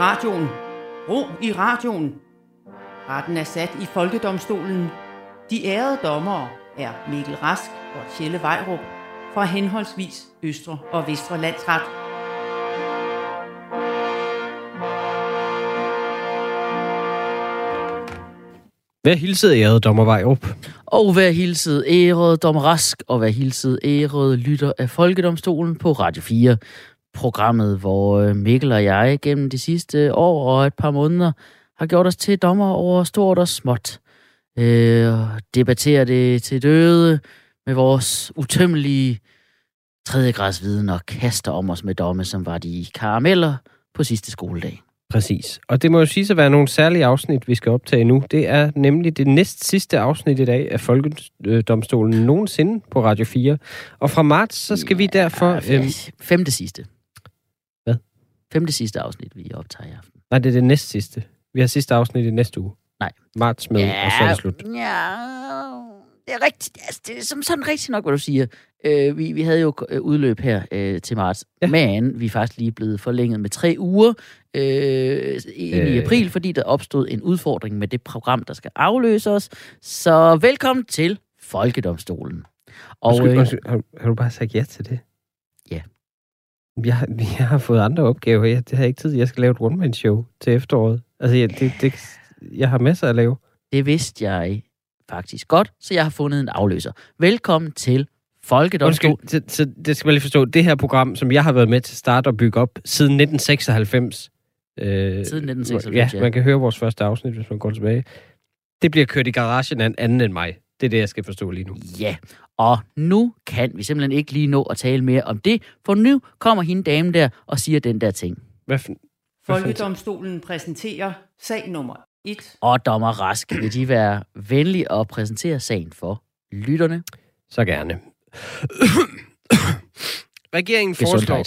radioen. Ro i radioen. Retten er sat i Folkedomstolen. De ærede dommere er Mikkel Rask og Tjelle Vejrup fra henholdsvis Østre og Vestre Landsret. Vær hilset, ærede dommer Vejrup. Og vær hilset ærede dommer Rask, og vær hilset ærede lytter af Folkedomstolen på Radio 4. Programmet, hvor øh, Mikkel og jeg gennem de sidste år og et par måneder har gjort os til dommer over stort og småt. Øh, debatterer det til døde med vores utømmelige tredje grads viden og kaster om os med domme, som var de karameller på sidste skoledag. Præcis. Og det må jo sige at være nogle særlige afsnit, vi skal optage nu. Det er nemlig det næst sidste afsnit i dag af Folkedomstolen nogensinde på Radio 4. Og fra marts, så skal ja, vi derfor... Øhm... Femte sidste. Femte sidste afsnit, vi optager i aften. Nej, det er det næst sidste. Vi har sidste afsnit i næste uge. Nej. Marts med, ja, og så er det slut. Ja, det er rigtigt. Altså, det er som sådan rigtigt nok, hvad du siger. Øh, vi, vi havde jo øh, udløb her øh, til marts, ja. men vi er faktisk lige blevet forlænget med tre uger øh, ind i april, fordi der opstod en udfordring med det program, der skal afløse os. Så velkommen til Folkedomstolen. Og, undskyld, øh, undskyld, har, har du bare sagt ja til det? Jeg, jeg har fået andre opgaver. Jeg, det har jeg ikke tid. Jeg skal lave et one-man-show til efteråret. Altså, jeg, det, det, jeg har masser at lave. Det vidste jeg faktisk godt, så jeg har fundet en afløser. Velkommen til Folkedomstol. Undskyld, så, så det skal man lige forstå. Det her program, som jeg har været med til at starte og bygge op siden 1996. Øh, siden 1996, ja, ja. man kan høre vores første afsnit, hvis man går tilbage. Det bliver kørt i garagen af en anden end mig. Det er det, jeg skal forstå lige nu. Ja, og nu kan vi simpelthen ikke lige nå at tale mere om det, for nu kommer hende dame der og siger den der ting. Hvad for, Folkedomstolen præsenterer sag nummer 1. Og dommer Rask, vil de være venlige at præsentere sagen for lytterne? Så gerne. Regeringen foreslår...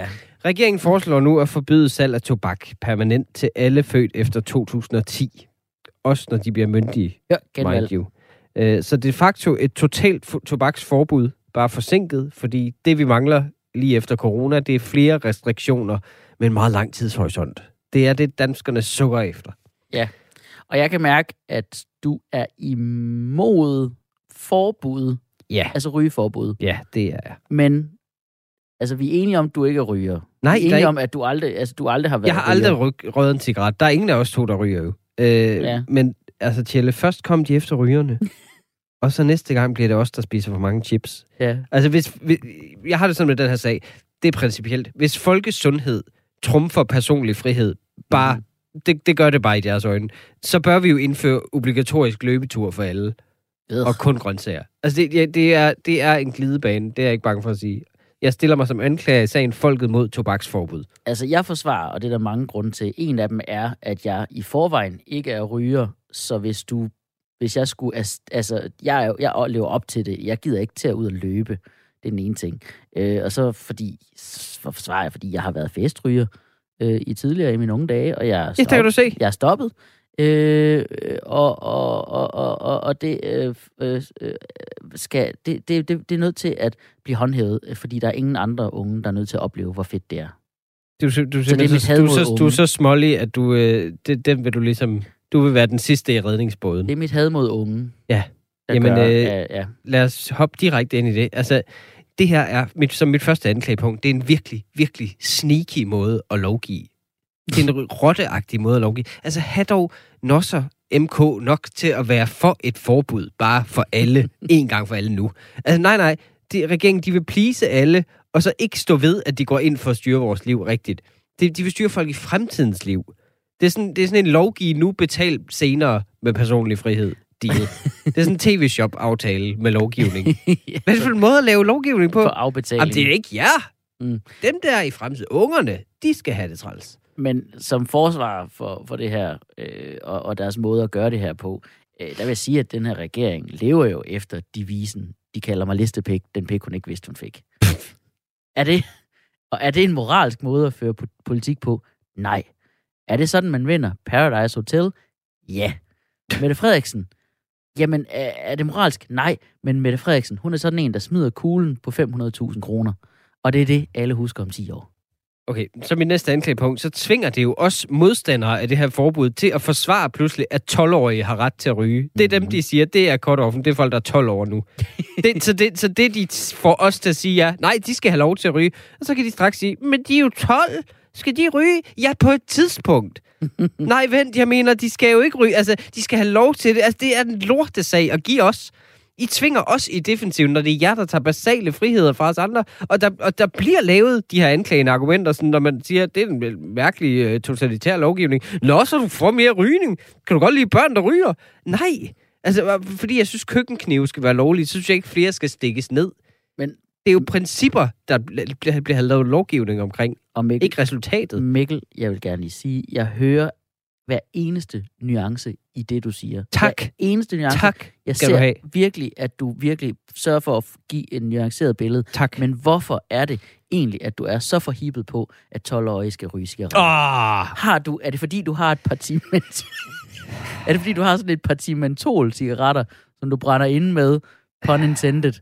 ja. Regeringen foreslår nu at forbyde salg af tobak permanent til alle født efter 2010. Også når de bliver myndige, ja, mind you. Øh, så de facto et totalt tobaksforbud, bare forsinket, fordi det vi mangler lige efter corona, det er flere restriktioner med en meget lang tidshorisont. Det er det, danskerne sukker efter. Ja, og jeg kan mærke, at du er imod forbud. Ja. Altså rygeforbud. Ja, det er jeg. Men altså, vi er enige om, at du ikke er ryger. Nej, vi er enige ikke... om, at du aldrig, altså, du aldrig har været Jeg har aldrig ryg, røget en cigaret. Der er ingen af os to, der ryger jo. Øh, ja. Men altså, Tjelle, først kom de efter rygerne. og så næste gang bliver det os, der spiser for mange chips. Ja. Altså, hvis, hvis, jeg har det sådan med den her sag. Det er principielt. Hvis folkesundhed trumfer personlig frihed, bare mm det, det gør det bare i deres øjne, så bør vi jo indføre obligatorisk løbetur for alle. Ugh. Og kun grøntsager. Altså, det, ja, det, er, det er en glidebane, det er jeg ikke bange for at sige. Jeg stiller mig som anklager i sagen Folket mod tobaksforbud. Altså, jeg forsvarer, og det er der mange grunde til. En af dem er, at jeg i forvejen ikke er ryger, så hvis du hvis jeg skulle, altså, jeg, jeg lever op til det. Jeg gider ikke til at ud og løbe. Det er den ene ting. Øh, og så fordi, for forsvarer jeg, fordi jeg har været festryger øh, i tidligere i mine unge dage, og jeg er stoppet. Ja, kan du se. Jeg er stoppet. Øh, og, og, og, og, og det øh, øh, skal det, det, det, det er nødt til at blive håndhævet, fordi der er ingen andre unge, der er nødt til at opleve, hvor fedt det er. Du, du, du, så det er så, du, så, du er så smålig, at du, øh, det, den vil du ligesom, du vil være den sidste i redningsbåden. Det er mit had mod unge. Ja. Jamen, gør, øh, ja, ja. lad os hoppe direkte ind i det. Altså, det her er, mit, som mit første anklagepunkt, det er en virkelig, virkelig sneaky måde at lovgive. Det er en rotteagtig måde at lovgive. Altså, have dog nosser MK nok til at være for et forbud, bare for alle, en gang for alle nu. Altså, nej, nej, de, regeringen, de vil plise alle, og så ikke stå ved, at de går ind for at styre vores liv rigtigt. De, de vil styre folk i fremtidens liv. Det er sådan, det er sådan en lovgive nu, betal senere med personlig frihed deal. det er sådan en tv-shop-aftale med lovgivning. ja. Hvad er det for en måde at lave lovgivning på? For afbetaling. Jamen, det er ikke jer. Mm. Dem der i fremtiden, ungerne, de skal have det træls. Men som forsvar for, for det her, øh, og, og deres måde at gøre det her på, øh, der vil jeg sige, at den her regering lever jo efter devisen, de kalder mig listepik, den pik hun ikke vidste, hun fik. er det, og er det en moralsk måde at føre politik på? Nej. Er det sådan, man vinder Paradise Hotel? Ja. Mette Frederiksen, Jamen, er det moralsk? Nej, men Mette Frederiksen, hun er sådan en, der smider kuglen på 500.000 kroner. Og det er det, alle husker om 10 år. Okay, så min næste anklagepunkt, så tvinger det jo også modstandere af det her forbud til at forsvare pludselig, at 12-årige har ret til at ryge. Det er dem, de siger, det er cut offen, det er folk, der er 12 år nu. det, så, det, så det, de får os til at sige, ja, nej, de skal have lov til at ryge. Og så kan de straks sige, men de er jo 12, skal de ryge? Ja, på et tidspunkt. nej, vent, jeg mener, de skal jo ikke ryge. Altså, de skal have lov til det. Altså, det er en lortesag at give os. I tvinger os i defensiven, når det er jer, der tager basale friheder fra os andre. Og der, og der bliver lavet de her anklagende argumenter, sådan, når man siger, at det er en mærkelig uh, totalitær lovgivning. Nå, så du får mere rygning. Kan du godt lide børn, der ryger? Nej. Altså, fordi jeg synes, køkkenknive skal være lovlige, så synes jeg ikke, flere skal stikkes ned. Men det er jo principper, der bliver, bliver lavet lovgivning omkring, og Mikkel, ikke resultatet. Mikkel, jeg vil gerne lige sige, jeg hører hver eneste nuance i det, du siger. Tak. Hver eneste nuance. Tak Jeg ser have. virkelig, at du virkelig sørger for at give en nuanceret billede. Tak. Men hvorfor er det egentlig, at du er så forhippet på, at 12-årige skal ryge cigaretter? Oh. Har du, er det fordi, du har et parti Er det fordi, du har sådan et parti mentol-cigaretter, som du brænder ind med, pun intended,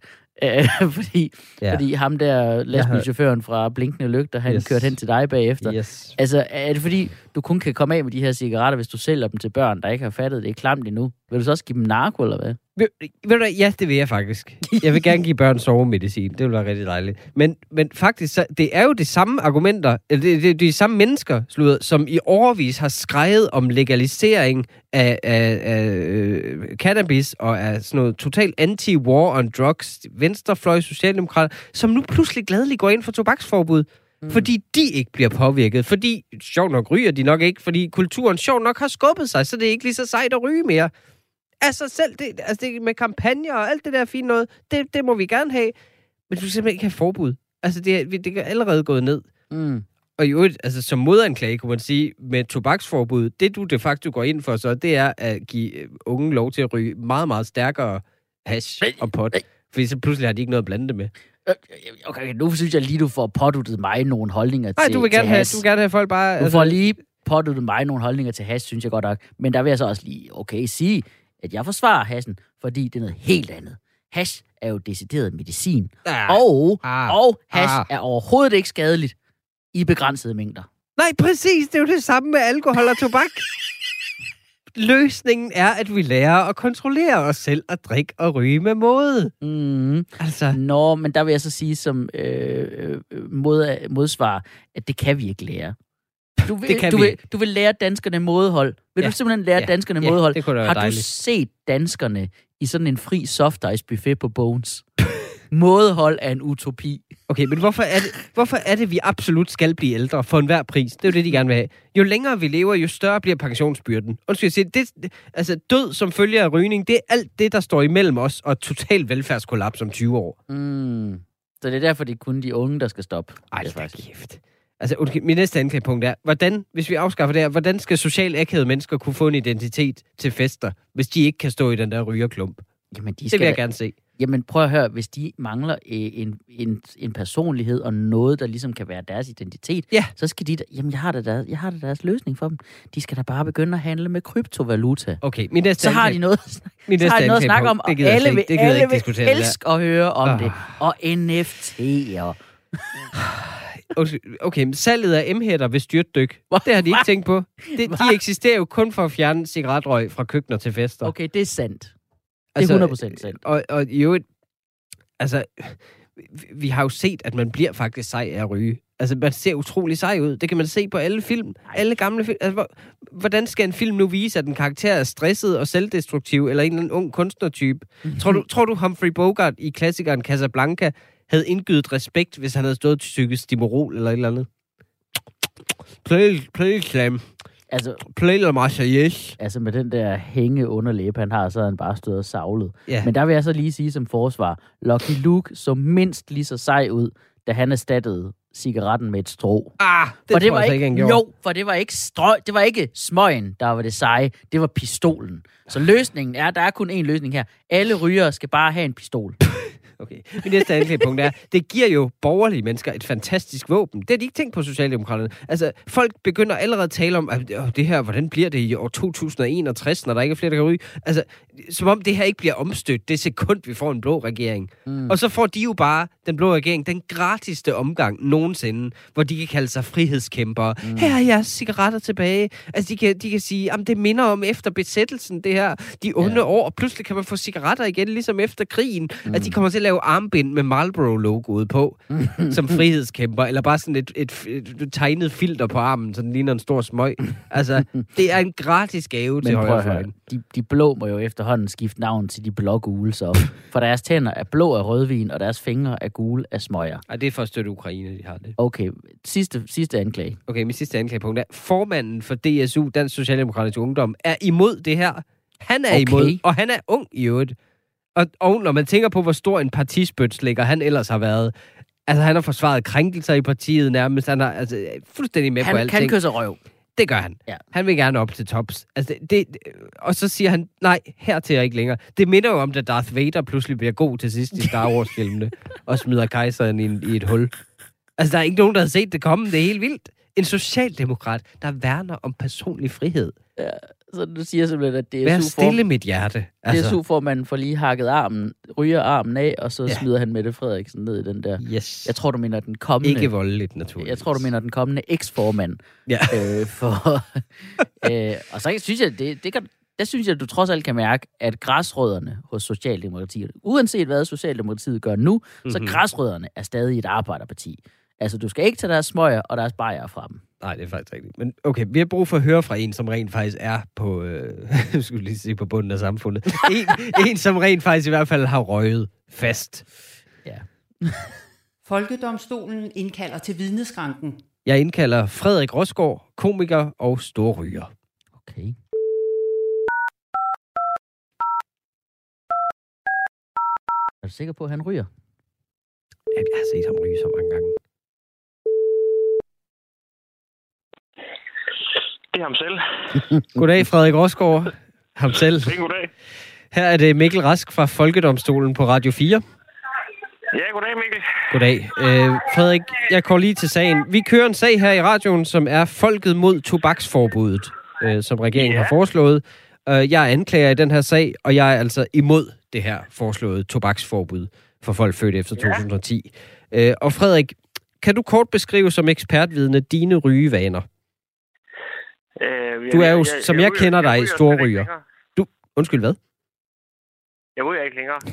Øh, fordi, ja. fordi ham der lastbilchaufføren fra Blinkende Lygter, han yes. kørte hen til dig bagefter. Yes. Altså, er det fordi, du kun kan komme af med de her cigaretter, hvis du sælger dem til børn, der ikke har fattet det er klamt endnu? Vil du så også give dem narko, eller hvad? Ved, ved du, ja, det vil jeg faktisk. Jeg vil gerne give børn sovemedicin. Det vil være rigtig dejligt. Men, men faktisk, så, det er jo de samme argumenter, eller det, det, det er de samme mennesker, slutter, som i overvis har skrevet om legalisering af, af, af øh, cannabis og af sådan noget totalt anti-war on drugs, venstrefløj, socialdemokrater, som nu pludselig gladeligt går ind for tobaksforbud. Mm. Fordi de ikke bliver påvirket. Fordi, sjovt nok, ryger de nok ikke. Fordi kulturen sjovt nok har skubbet sig, så det er ikke lige så sejt at ryge mere. Altså selv det, altså det med kampagner og alt det der fine noget, det, det må vi gerne have. Men du skal simpelthen ikke have forbud. Altså det, det er allerede gået ned. Mm. Og jo, altså som modanklage kunne man sige, med tobaksforbud, det du de facto går ind for så, det er at give øh, unge lov til at ryge meget, meget stærkere hash og pot. Fordi så pludselig har de ikke noget at blande det med. Øh, okay, nu synes jeg lige, du får påduttet mig nogle holdninger Nej, til du vil gerne have, du vil gerne have folk bare... Du altså... får lige påduttet mig nogle holdninger til hash, synes jeg godt nok. Men der vil jeg så også lige, okay, sige, at jeg forsvarer hassen, fordi det er noget helt andet. Hash er jo decideret medicin. Ah, og, ah, og hash ah. er overhovedet ikke skadeligt i begrænsede mængder. Nej, præcis. Det er jo det samme med alkohol og tobak. Løsningen er, at vi lærer at kontrollere os selv og drikke og ryge med måde. Mm. Altså. Nå, men der vil jeg så sige som øh, øh mod, modsvar, at det kan vi ikke lære. Du vil, det kan du, vi. Vil, du vil lære danskerne mådehold. Vil ja. du simpelthen lære ja. danskerne ja, mådehold? Det kunne Har dejligt. du set danskerne i sådan en fri soft ice buffet på Bones? mådehold er en utopi. Okay, men hvorfor er, det, hvorfor er det, vi absolut skal blive ældre for enhver pris? Det er jo det, de gerne vil have. Jo længere vi lever, jo større bliver pensionsbyrden. Undskyld, jeg siger, det, altså død som følge af rygning, det er alt det, der står imellem os og total velfærdskollaps om 20 år. Mm. Så det er derfor, det er kun de unge, der skal stoppe. Ej, det er faktisk kæft. Altså, okay, min næste anklagepunkt er, hvordan, hvis vi afskaffer det her, hvordan skal socialt akavede mennesker kunne få en identitet til fester, hvis de ikke kan stå i den der rygerklump? Jamen, de skal det vil jeg da, gerne se. Jamen, prøv at høre, hvis de mangler øh, en, en, en personlighed og noget, der ligesom kan være deres identitet, ja. så skal de, jamen, jeg har, da deres, jeg har da deres løsning for dem. De skal da bare begynde at handle med kryptovaluta. Okay, min næste Så har de noget, min så har de noget at snakke om, og alle vil, alle vil elske at høre om oh. det. Og NFT'er. Okay, salget af M-hætter vil styrtdyk. Det har de ikke tænkt på. Det, de eksisterer jo kun for at fjerne cigaretrøg fra køkkener til fester. Okay, det er sandt. Det er altså, 100% sandt. Og, og jo, altså, vi har jo set, at man bliver faktisk sej af at ryge. Altså, man ser utrolig sej ud. Det kan man se på alle film. Alle gamle film. Altså, hvordan skal en film nu vise, at en karakter er stresset og selvdestruktiv, eller en eller anden ung kunstnertype? Mm-hmm. Tror, du, tror du, Humphrey Bogart i klassikeren Casablanca havde indgydet respekt, hvis han havde stået til psykisk stimorol eller et eller andet. Play, play slam. Altså, play la Marseillaise. Altså med den der hænge underlæbe, han har, så han bare stået og savlet. Ja. Men der vil jeg så lige sige som forsvar, Lucky Luke så mindst lige så sej ud, da han erstattede cigaretten med et strå. Ah, det, for det var ikke, ikke Jo, for det var ikke strø, det var ikke smøgen, der var det seje, det var pistolen. Så løsningen er, der er kun én løsning her. Alle rygere skal bare have en pistol. Okay. Min næste anklagepunkt er, det giver jo borgerlige mennesker et fantastisk våben. Det har de ikke tænkt på Socialdemokraterne. Altså, folk begynder allerede at tale om, at det her, hvordan bliver det i år 2061, når der ikke er flere, der kan ryge? Altså, som om det her ikke bliver omstødt det sekund, vi får en blå regering. Mm. Og så får de jo bare, den blå regering, den gratigste omgang nogensinde, hvor de kan kalde sig frihedskæmpere. Mm. Her er jeres cigaretter tilbage. Altså, de kan, de kan sige, at det minder om efter besættelsen, det her, de onde ja. år, og pludselig kan man få cigaretter igen, ligesom efter krigen. Mm. At de kommer til at lave armbind med Marlboro-logoet på, som frihedskæmper, eller bare sådan et, et, et, et tegnet filter på armen, så den ligner en stor smøg. Altså, det er en gratis gave Men til højrefløjen. De, de blå må jo efterhånden skifte navn til de blå-gule, så. For deres tænder er blå af rødvin, og deres fingre er gule af smøger. Ej, det er for at støtte Ukraine, de har det. Okay, sidste, sidste anklage. Okay, min sidste anklagepunkt er, formanden for DSU, Dansk Socialdemokratisk Ungdom, er imod det her. Han er okay. imod, og han er ung i øvrigt. Og, og når man tænker på, hvor stor en partispøtslægger han ellers har været, altså han har forsvaret krænkelser i partiet nærmest, han er altså, fuldstændig med han på alting. Han kan kysse røv. Det gør han. Ja. Han vil gerne op til tops. Altså, det, det, og så siger han, nej, hertil er ikke længere. Det minder jo om, at Darth Vader pludselig bliver god til sidst i Star Wars-filmene, og smider kejseren i, i et hul. Altså, der er ikke nogen, der har set det komme. Det er helt vildt. En socialdemokrat, der værner om personlig frihed. Ja, så du siger simpelthen, at DSU Vær stille mit hjerte. Altså. DSU får man får lige hakket armen, ryger armen af, og så ja. smider han Mette Frederiksen ned i den der. Yes. Jeg tror, du mener den kommende... Ikke voldeligt, naturligvis. Jeg tror, du mener den kommende eksformand. Ja. Øh, for, øh, og så synes jeg, det, det kan, der synes jeg, at du trods alt kan mærke, at græsrødderne hos Socialdemokratiet, uanset hvad Socialdemokratiet gør nu, mm-hmm. så mhm. græsrødderne er stadig et arbejderparti. Altså, du skal ikke tage deres smøger og deres bajer fra dem. Nej, det er faktisk rigtigt. Men okay, vi har brug for at høre fra en, som rent faktisk er på, øh, skulle lige sige, på bunden af samfundet. En, en, som rent faktisk i hvert fald har røget fast. Ja. Folkedomstolen indkalder til vidneskranken. Jeg indkalder Frederik Rosgaard, komiker og storryger. Okay. Er du sikker på, at han ryger? Jeg har set ham ryge så mange gange. Det er ham selv. goddag, Frederik Rosgaard. Ham selv. Goddag. Her er det Mikkel Rask fra Folkedomstolen på Radio 4. Ja, goddag Mikkel. Goddag. Øh, Frederik, jeg går lige til sagen. Vi kører en sag her i radioen, som er Folket mod tobaksforbuddet, øh, som regeringen ja. har foreslået. Øh, jeg er anklager i den her sag, og jeg er altså imod det her foreslåede tobaksforbud for folk født efter ja. 2010. Øh, og Frederik, kan du kort beskrive som ekspertvidne dine rygevaner? Øh, du er jo, jeg, som jeg, jeg, jeg kender dig, stor ryger. Du, undskyld, hvad? Jeg ryger ikke længere.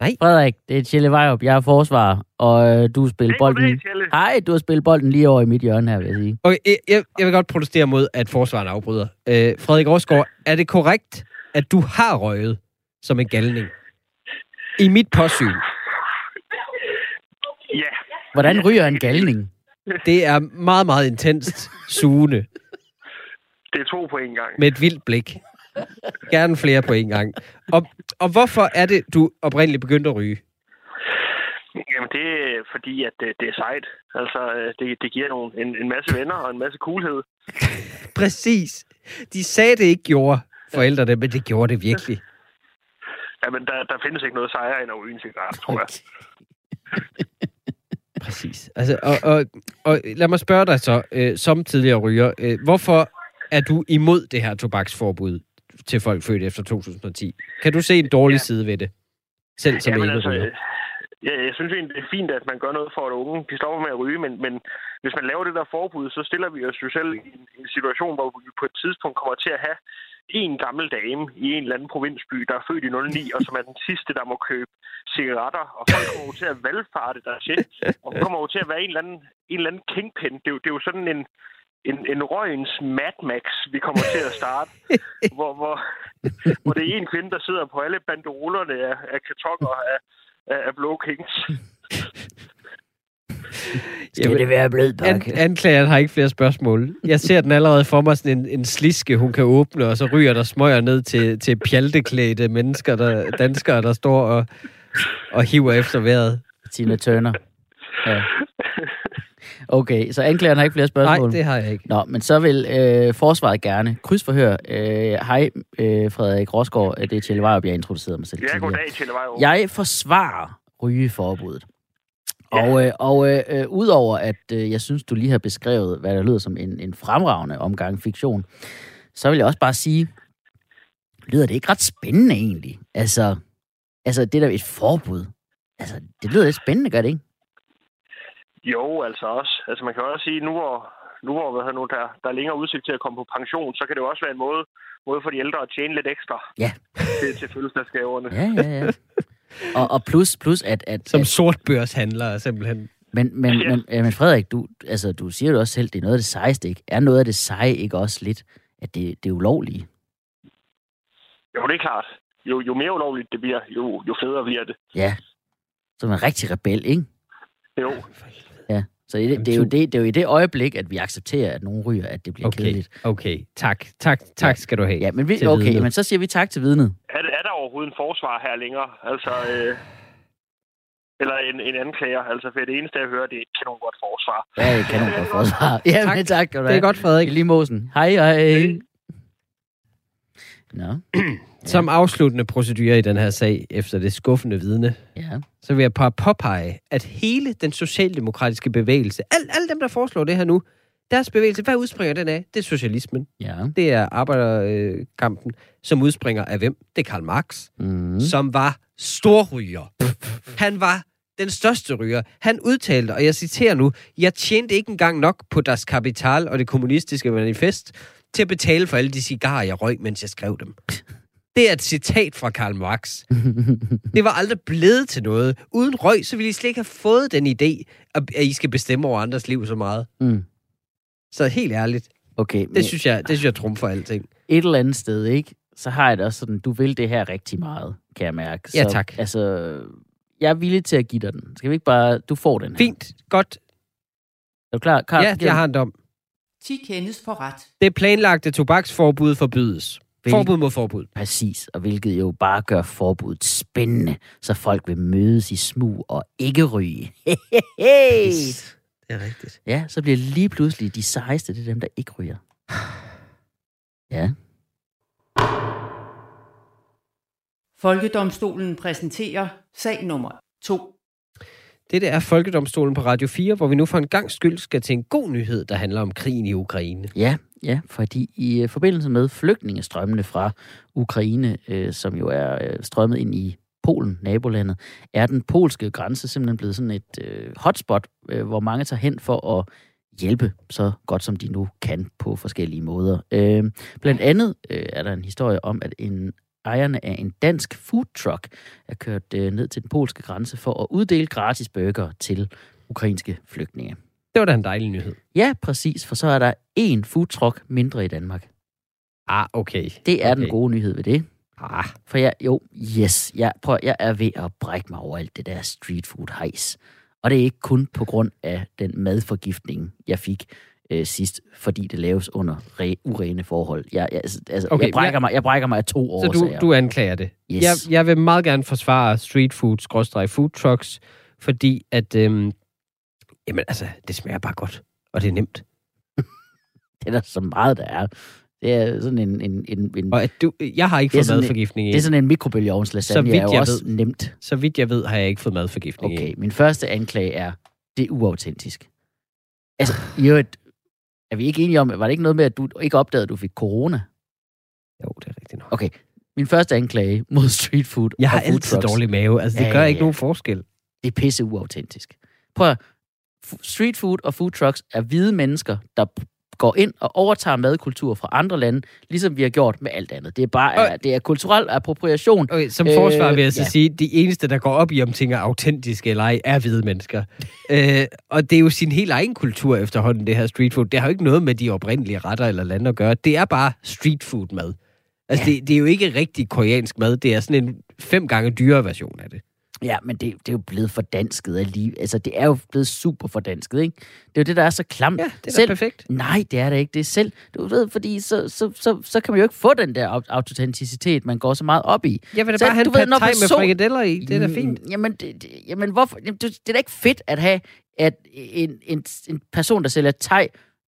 Nej. Frederik, det er Tjelle Vejrup. Jeg er forsvar, og øh, du har spillet bolden... Hej, du har spillet bolden lige over i mit hjørne her, vil jeg sige. Okay, jeg, jeg vil godt protestere mod, at forsvaren afbryder. Øh, Frederik Rosgaard, er det korrekt, at du har røget som en galning? I mit påsyn. Ja. Hvordan ryger en galning? Det er meget, meget intenst sugende. Det er to på en gang. Med et vildt blik. Gerne flere på en gang. Og, og hvorfor er det, du oprindeligt begyndte at ryge? Jamen, det er fordi, at det, det er sejt. Altså, øh, det, det giver nogle, en, en masse venner og en masse coolhed. Præcis. De sagde, det ikke gjorde forældrene, men det gjorde det virkelig. Jamen, der, der findes ikke noget sejre end at ryge en cigaret, tror jeg. Præcis. Altså, og, og, og lad mig spørge dig så, øh, som tidligere ryger, øh, hvorfor er du imod det her tobaksforbud til folk født efter 2010? Kan du se en dårlig ja. side ved det? Selv som Jamen, altså, Ja, jeg synes egentlig, det er fint, at man gør noget for, at unge de stopper med at ryge, men, men hvis man laver det der forbud, så stiller vi os jo selv i en, en situation, hvor vi på et tidspunkt kommer til at have en gammel dame i en eller anden provinsby, der er født i 09, og som er den sidste, der må købe cigaretter, og folk kommer jo til at valgfarte der til, og hun kommer jo til at være en eller anden, en eller anden kingpin. Det er, jo, det er jo sådan en, en, en røgens Mad Max, vi kommer til at starte, hvor, hvor, hvor det er en kvinde, der sidder på alle banderolerne af, af kartonger af, af, af Blå Kings. Skal det være blød An- anklageren har ikke flere spørgsmål. Jeg ser den allerede for mig sådan en, en sliske, hun kan åbne, og så ryger der smøger ned til, til pjalteklædte mennesker, der, danskere, der står og, og hiver efter vejret. Tina Turner. Ja. Okay, så anklageren har ikke flere spørgsmål? Nej, det har jeg ikke. Nå, men så vil øh, forsvaret gerne krydsforhøre. Øh, hej, øh, Frederik Rosgaard. Det er Tjelle Vejrup, jeg introducerede mig selv Ja, goddag, Tjelle Vejrup. Jeg forsvarer rygeforbuddet. Ja. Og, øh, og øh, øh, udover at øh, jeg synes, du lige har beskrevet, hvad der lyder som en, en fremragende omgang fiktion, så vil jeg også bare sige, lyder det ikke ret spændende egentlig? Altså, altså det der et forbud. Altså, det lyder lidt spændende, gør det ikke? Jo, altså også. Altså man kan også sige, nu hvor, nu hvor hvad nu, der, der er længere udsigt til at komme på pension, så kan det jo også være en måde, måde for de ældre at tjene lidt ekstra ja. til, til fødselsdagsgaverne. Ja, ja, ja. Og, og plus, plus at, at... Som sortbørshandler simpelthen. Men, men, ja. men, men Frederik, du, altså, du siger jo også selv, det er noget af det sejeste, ikke? Er noget af det seje ikke også lidt, at det, det er ulovlige? Jo, det er klart. Jo, jo mere ulovligt det bliver, jo, jo federe bliver det. Ja. Som en rigtig rebel, ikke? Jo. Ja. Så det, det, er jo det, det er jo i det øjeblik, at vi accepterer, at nogen ryger, at det bliver okay. kedeligt. Okay, tak. Tak, tak skal du have. Ja, men vi, okay, men så siger vi tak til vidnet. Er der overhovedet en forsvar her længere? Altså, øh, eller en, en anklager. Altså, for det eneste, jeg hører, det er et kanon godt forsvar. Ja, et kanon godt forsvar. Ja, tak. men tak. Det er godt, Frederik. Lige mosen. Hej, hej. Nå. Som afsluttende procedure i den her sag, efter det skuffende vidne, ja. så vil jeg bare påpege, at hele den socialdemokratiske bevægelse, alle, alle dem, der foreslår det her nu, deres bevægelse, hvad udspringer den af? Det er socialismen. Ja. Det er arbejderkampen, som udspringer af hvem? Det er Karl Marx, mm. som var storryger. Han var den største ryger. Han udtalte, og jeg citerer nu, jeg tjente ikke engang nok på Das Kapital og det kommunistiske manifest til at betale for alle de cigarer, jeg røg, mens jeg skrev dem. Det er et citat fra Karl Marx. Det var aldrig blevet til noget. Uden røg, så ville I slet ikke have fået den idé, at I skal bestemme over andres liv så meget. Mm. Så helt ærligt. Okay, det, synes jeg, det synes jeg trumfer alting. Et eller andet sted, ikke? Så har jeg det også sådan, du vil det her rigtig meget, kan jeg mærke. Så, ja, tak. Altså, jeg er villig til at give dig den. Skal vi ikke bare... Du får den her. Fint. Godt. Er du klar? Karl, ja, jeg har en dom. 10 kendes for ret. Det planlagte tobaksforbud forbydes. Hvil... Forbud mod forbud. Præcis, og hvilket jo bare gør forbuddet spændende, så folk vil mødes i smug og ikke ryge. Det er rigtigt. Ja, så bliver lige pludselig de sejeste, det er dem, der ikke ryger. Ja. Folkedomstolen præsenterer sag nummer 2. Dette er Folkedomstolen på Radio 4, hvor vi nu for en gang skyld skal til en god nyhed, der handler om krigen i Ukraine. Ja, ja fordi i forbindelse med flygtningestrømmene fra Ukraine, øh, som jo er øh, strømmet ind i Polen, nabolandet, er den polske grænse simpelthen blevet sådan et øh, hotspot, øh, hvor mange tager hen for at hjælpe så godt som de nu kan på forskellige måder. Øh, blandt andet øh, er der en historie om, at en ejerne af en dansk food truck er kørt øh, ned til den polske grænse for at uddele gratis burger til ukrainske flygtninge. Det var da en dejlig nyhed. Ja, præcis, for så er der en food truck mindre i Danmark. Ah, okay. Det er okay. den gode nyhed ved det. Ah. For jeg, jo, yes, jeg, prøv, jeg er ved at brække mig over alt det der street food hejs. Og det er ikke kun på grund af den madforgiftning, jeg fik øh, sidst, fordi det laves under re, urene forhold. Jeg, jeg, altså, okay, jeg, brækker mig, jeg brækker mig af to år. Så du, du anklager det? Yes. Jeg, jeg vil meget gerne forsvare street food, food trucks, fordi at, øhm, jamen altså, det smager bare godt, og det er nemt. det er der så meget, der er. Det er sådan en... en, en, en og at du, jeg har ikke fået madforgiftning en, Det er sådan en mikrobølgeovnslasagne, så vidt jeg er også ved, nemt. Så vidt jeg ved, har jeg ikke fået madforgiftning Okay, min første anklage er, det er uautentisk. Altså, jo, er vi ikke enige om, var det ikke noget med, at du ikke opdagede, at du fik corona? Jo, det er rigtigt nok. Okay, min første anklage mod street food Jeg har altid trucks. dårlig mave, altså det ja, gør ikke ja. nogen forskel. Det er pisse uautentisk. Prøv at, street food og food trucks er hvide mennesker, der går ind og overtager madkultur fra andre lande, ligesom vi har gjort med alt andet. Det er bare okay. det er kulturel appropriation. Okay, som forsvar vil jeg så ja. sige, de eneste, der går op i, om ting er autentiske eller ej, er hvide mennesker. øh, og det er jo sin helt egen kultur efterhånden, det her street food. Det har jo ikke noget med de oprindelige retter eller lande at gøre. Det er bare street food mad. Altså, ja. det, det er jo ikke rigtig koreansk mad. Det er sådan en fem gange dyrere version af det. Ja, men det, det er jo blevet fordansket af lige. Altså, det er jo blevet super fordansket, ikke? Det er jo det, der er så klamt. Ja, det er selv, perfekt. Nej, det er det ikke. Det er selv. Du ved, fordi så, så, så, så kan man jo ikke få den der autenticitet, man går så meget op i. Jeg vil da bare have en thai med person- frikadeller i. Det er da fint. Mm, Jamen, det, det, jamen hvorfor? Jamen, det, det er da ikke fedt at have, at en, en, en person, der sælger thai,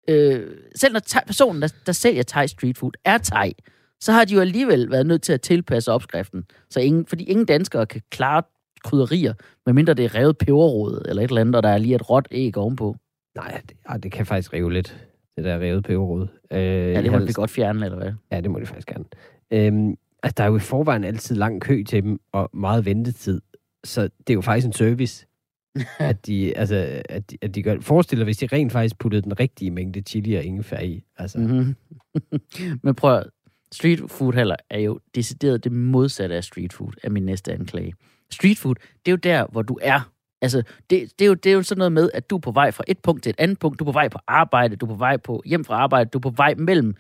øh, selv når thai, personen, der, der sælger thai street food, er thai, så har de jo alligevel været nødt til at tilpasse opskriften. Så ingen, fordi ingen danskere kan klare krydderier, medmindre det er revet peberrod eller et eller andet, og der er lige et råt æg ovenpå. Nej, det, ej, det kan faktisk rive lidt, det der revet peberrod. Øh, Ja, det må vi godt fjerne, eller hvad? Ja, det må de faktisk gerne. Øhm, altså, der er jo i forvejen altid lang kø til dem, og meget ventetid. Så det er jo faktisk en service, at de, altså, at de, at de gør Forestil dig, hvis de rent faktisk puttede den rigtige mængde chili og ingefær i. Altså, mm. Mm-hmm. Men prøv at- street food heller er jo decideret det modsatte af street food, er min næste anklage. Street food, det er jo der, hvor du er. Altså, det, det, er jo, det er jo sådan noget med, at du er på vej fra et punkt til et andet punkt. Du er på vej på arbejde, du er på vej på hjem fra arbejde, du er på vej mellem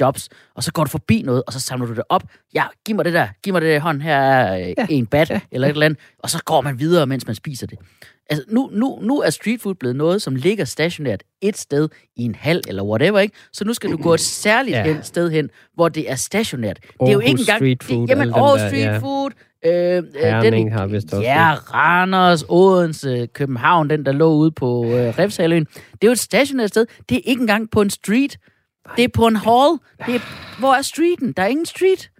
jobs, og så går du forbi noget, og så samler du det op. Ja, giv mig det der, giv mig det der i hånden, her er øh, Ja, en bat, ja, eller et eller andet, og så går man videre, mens man spiser det. Altså, nu, nu, nu er street food blevet noget, som ligger stationært et sted i en hal eller whatever, ikke? Så nu skal du gå et særligt Ja. hen, sted hen, hvor det er stationært. det er jo Aarhus ikke engang... street food, det, jamen, Aarhus der, street ja. food, øh, øh, Herning har vist også Ja, Randers, Odense, København, den der lå ude på øh, Refshaløen. Det er jo et stationært sted. Det er ikke engang på en street. Det er på en hall. Det er, hvor er streeten? Der er ingen street.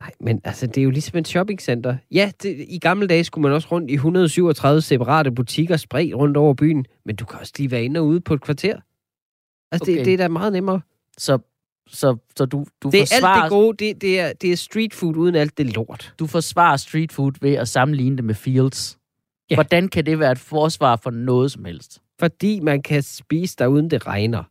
Nej, men altså, det er jo ligesom et shoppingcenter. Ja, det, i gamle dage skulle man også rundt i 137 separate butikker spredt rundt over byen, men du kan også lige være inde og ude på et kvarter. Altså, okay. det, det er da meget nemmere. Så, så, så du, du, Det er forsvarer, alt det gode, det, det, er, det er street food uden alt det lort. du forsvarer street food ved at sammenligne det med fields. Ja. Hvordan kan det være et forsvar for noget som helst? Fordi man kan spise der uden det regner.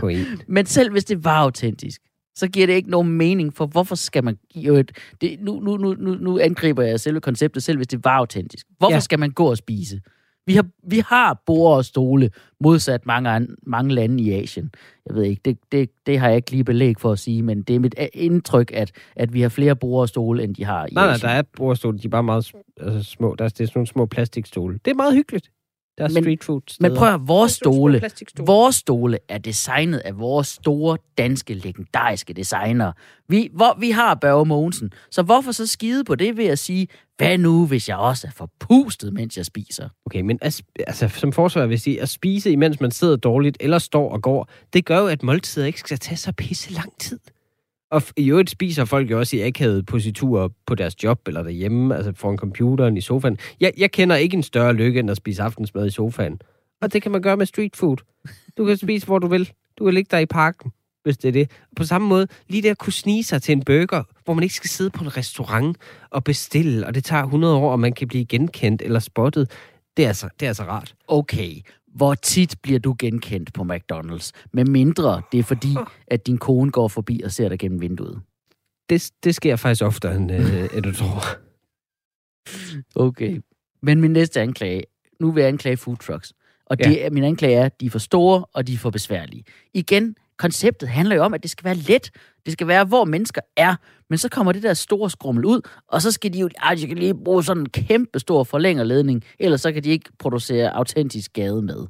På en. Men selv hvis det var autentisk, så giver det ikke nogen mening, for hvorfor skal man... Jo, et, det, nu, nu, nu, nu, angriber jeg selve konceptet, selv hvis det var autentisk. Hvorfor ja. skal man gå og spise? Vi har, vi har bord og stole, modsat mange, an- mange lande i Asien. Jeg ved ikke, det, det, det har jeg ikke lige belæg for at sige, men det er mit a- indtryk, at, at vi har flere bord og stole, end de har i Nej, nej, Asien. der er bordstole, de er bare meget altså, små. Der er, det er sådan nogle små plastikstole. Det er meget hyggeligt. Der er Men- street food Men prøv at vores stole, Vores... Vores stole er designet af vores store, danske, legendariske designere. Vi, hvor, vi har Børge Mogensen, så hvorfor så skide på det ved at sige, hvad nu, hvis jeg også er forpustet, mens jeg spiser? Okay, men at, sp- altså, som forsvar vil jeg sige, at spise, imens man sidder dårligt, eller står og går, det gør jo, at måltider ikke skal tage så pisse lang tid. Og i øvrigt spiser folk jo også i akavede positurer på deres job eller derhjemme, altså foran computeren i sofaen. Jeg, jeg kender ikke en større lykke, end at spise aftensmad i sofaen. Og det kan man gøre med street food. Du kan spise, hvor du vil. Du kan ligge der i parken, hvis det er det. På samme måde, lige der at kunne snige sig til en burger, hvor man ikke skal sidde på en restaurant og bestille, og det tager 100 år, og man kan blive genkendt eller spottet. Det er altså, det er altså rart. Okay, hvor tit bliver du genkendt på McDonald's? Med mindre det er fordi, at din kone går forbi og ser dig gennem vinduet. Det, det sker faktisk oftere, end, øh, end du tror. Okay. Men min næste anklage, nu vil jeg anklage food trucks. Og det, ja. min anklage er, at de er for store, og de er for besværlige. Igen, konceptet handler jo om, at det skal være let. Det skal være, hvor mennesker er. Men så kommer det der store skrummel ud, og så skal de jo ej, de kan lige bruge sådan en kæmpe stor forlængerledning, ellers så kan de ikke producere autentisk gade med.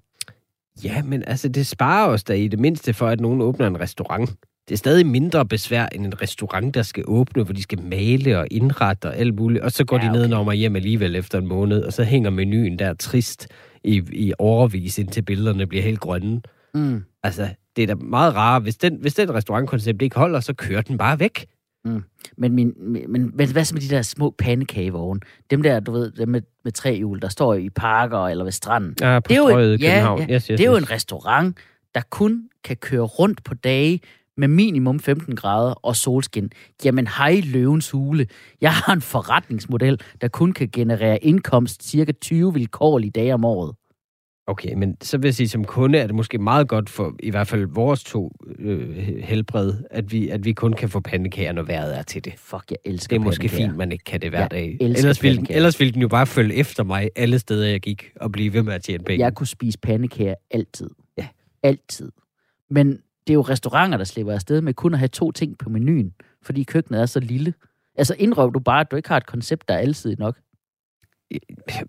Ja, men altså, det sparer os da i det mindste for, at nogen åbner en restaurant. Det er stadig mindre besvær end en restaurant, der skal åbne, hvor de skal male og indrette og alt muligt. Og så går Ja, ja, de okay. ned og hjem alligevel efter en måned, og så hænger menuen der trist i, i overvis, indtil billederne bliver helt grønne. Mm. Altså, det er da meget rart. Hvis den, hvis den restaurantkoncept ikke holder, så kører den bare væk. Men, min, men, men hvad så med de der små pandekagevogne? Dem der, du ved, dem med, med tre hjul, der står i parker eller ved stranden. Ja, på Det er jo, en, ja, København. ja, Yes, yes, det er jo yes. en restaurant, der kun kan køre rundt på dage med minimum 15 grader og solskin. Jamen hej løvens hule. Jeg har en forretningsmodel, der kun kan generere indkomst cirka 20 vilkårlige dage om året. Okay, men så vil jeg sige, som kunde er det måske meget godt for i hvert fald vores to øh, helbred, at vi, at vi kun kan få pandekager, når vejret er til det. Fuck, jeg elsker Det er måske fint, man ikke kan det hver Jeg dag. Ellers ville, den, ellers ville den jo bare følge efter mig alle steder, jeg gik, og blive ved med at tjene penge. Jeg kunne spise pandekager altid. Ja. Altid. Men det er jo restauranter, der slipper afsted med kun at have to ting på menuen, fordi køkkenet er så lille. Altså indrøv du bare, at du ikke har et koncept, der er alsidigt nok.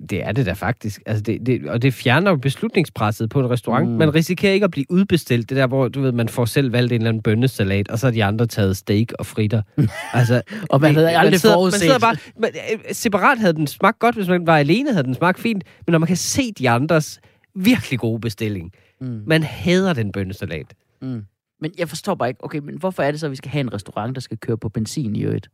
Det er det da faktisk. Altså det, det, og det fjerner jo beslutningspresset på en restaurant. Mm. Man risikerer ikke at blive udbestilt. Det der, hvor du ved, man får selv valgt en eller anden bønnesalat, og så har de andre taget steak og fritter. altså, og man havde aldrig man sidder, forudset. Man sidder bare, man, øh, separat havde den smagt godt, hvis man var alene, havde den smagt fint. Men når man kan se de andres virkelig gode bestilling, mm. man hader den bønnesalat. Mm. Men jeg forstår bare ikke, okay, men hvorfor er det så, at vi skal have en restaurant, der skal køre på benzin i øvrigt?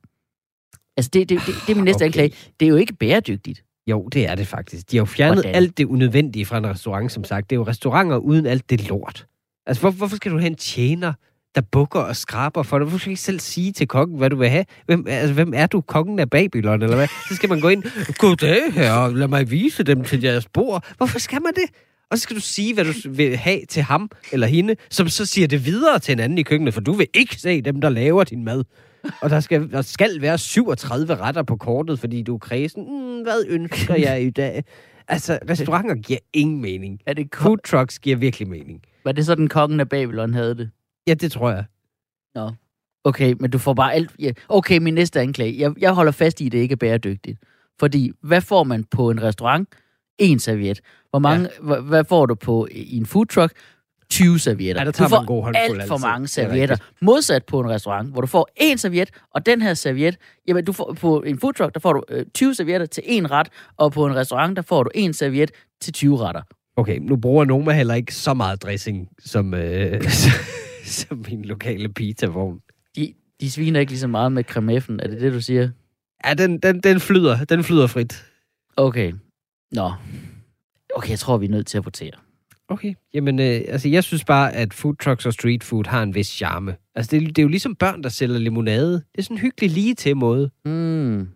Altså, det, det, det, det er min næste okay. anklage. Det er jo ikke bæredygtigt. Jo, det er det faktisk. De har jo fjernet Hvordan? alt det unødvendige fra en restaurant, som sagt. Det er jo restauranter uden alt det lort. Altså, hvor, hvorfor skal du have en tjener, der bukker og skraber for dig? Hvorfor skal du ikke selv sige til kokken, hvad du vil have? Hvem, altså, hvem er du? Kongen af Babylon, eller hvad? Så skal man gå ind, goddag her, lad mig vise dem til jeres bord. Hvorfor skal man det? Og så skal du sige, hvad du vil have til ham eller hende, som så siger det videre til en anden i køkkenet, for du vil ikke se dem, der laver din mad. Og der skal, der skal være 37 retter på kortet, fordi du er kredsen. Mm, hvad ønsker jeg i dag? Altså, restauranter giver ingen mening. Er det Food trucks giver virkelig mening. Var det sådan, kongen af Babylon havde det? Ja, det tror jeg. Nå. Okay, men du får bare alt... Ja. Okay, min næste anklage. Jeg, jeg holder fast i, at det ikke er bæredygtigt. Fordi, hvad får man på en restaurant? En serviet. Hvor mange, ja. hvad, hvad får du på i en food truck? 20 servietter. Ja, der tager du får en god alt for mange servietter. Modsat på en restaurant, hvor du får en serviet, og den her serviet, jamen du får, på en food truck, der får du øh, 20 servietter til en ret, og på en restaurant, der får du en serviet til 20 retter. Okay, nu bruger Noma heller ikke så meget dressing, som, øh, som min lokale pizza-vogn. De, de sviner ikke lige så meget med cremeffen, er det det, du siger? Ja, den, den, den flyder. Den flyder frit. Okay. Nå. Okay, jeg tror, vi er nødt til at votere. Okay, jamen øh, altså jeg synes bare, at food trucks og street food har en vis charme. Altså det, det er jo ligesom børn, der sælger limonade. Det er sådan en hyggelig lige til måde. Mm.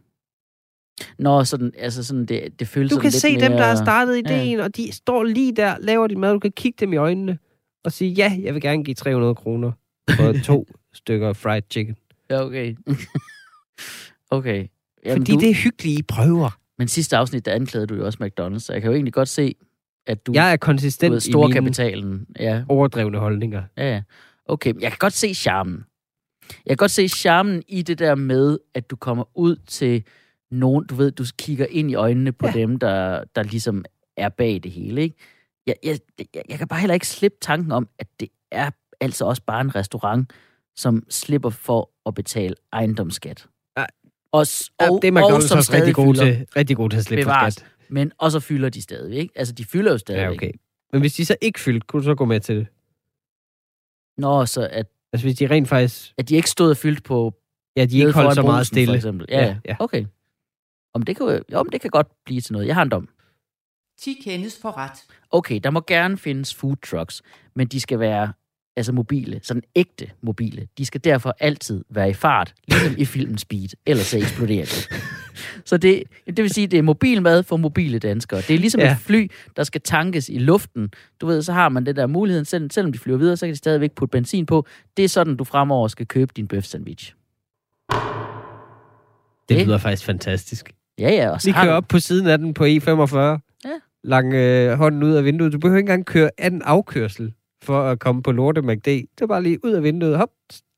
Nå, sådan, altså sådan, det, det føles Du kan se mere... dem, der har startet ideen, ja. og de står lige der, laver de mad. Du kan kigge dem i øjnene og sige, ja, jeg vil gerne give 300 kroner for to stykker fried chicken. Ja, okay. okay. Jamen, Fordi du... det er hyggelige prøver. Men sidste afsnit, der anklagede du jo også McDonald's, så jeg kan jo egentlig godt se, at du... Jeg er konsistent ved, i kapitalen. Ja. overdrevne holdninger. Ja, okay. Jeg kan godt se charmen. Jeg kan godt se charmen i det der med, at du kommer ud til nogen, du ved, du kigger ind i øjnene på ja. dem, der, der ligesom er bag det hele, ikke? Jeg, jeg, jeg, jeg kan bare heller ikke slippe tanken om, at det er altså også bare en restaurant, som slipper for at betale ejendomsskat. Ja. Og, og, ja, det er man og, som også rigtig god, til, rigtig god til at slippe bevares. for skat. Men, og så fylder de stadig, ikke? Altså, de fylder jo stadig. Ja, okay. Men hvis de så ikke fyldte, kunne du så gå med til det? Nå, så at... Altså, hvis de rent faktisk... At de ikke stod og fyldt på... Ja, de ikke holdt så meget stille. For eksempel. Ja, ja, ja. okay. Om det, kan, jo, om det kan godt blive til noget. Jeg har en dom. 10 kendes for ret. Okay, der må gerne findes food trucks, men de skal være altså mobile, sådan ægte mobile. De skal derfor altid være i fart, ligesom i filmen Speed, ellers så eksploderer det. Så det, det vil sige, det er mobil mad for mobile danskere. Det er ligesom ja. et fly, der skal tankes i luften. Du ved, så har man den der mulighed, selv, selvom de flyver videre, så kan de stadigvæk putte benzin på. Det er sådan, du fremover skal købe din bøf sandwich. Det lyder faktisk fantastisk. Ja, ja. Og så Vi kører op på siden af den på E45. Ja. Lang øh, hånden ud af vinduet. Du behøver ikke engang køre anden afkørsel for at komme på Lorte McD. Det er bare lige ud af vinduet. Hop,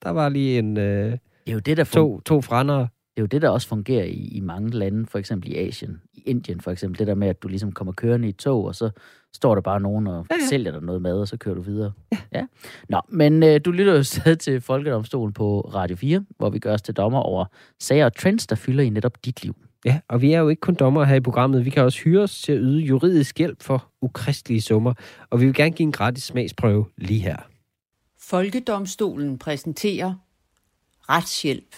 der var lige en... Øh, det er jo det, der to, to frændere. Det er jo det, der også fungerer i, i mange lande, for eksempel i Asien. I Indien for eksempel, det der med, at du ligesom kommer kørende i et tog, og så står der bare nogen og ja, ja. sælger dig noget mad, og så kører du videre. Ja. ja. Nå, men øh, du lytter jo stadig til Folkedomstolen på Radio 4, hvor vi gør os til dommer over sager og trends, der fylder i netop dit liv. Ja, og vi er jo ikke kun dommer her i programmet. Vi kan også hyre os til at yde juridisk hjælp for ukristelige summer, og vi vil gerne give en gratis smagsprøve lige her. Folkedomstolen præsenterer retshjælp.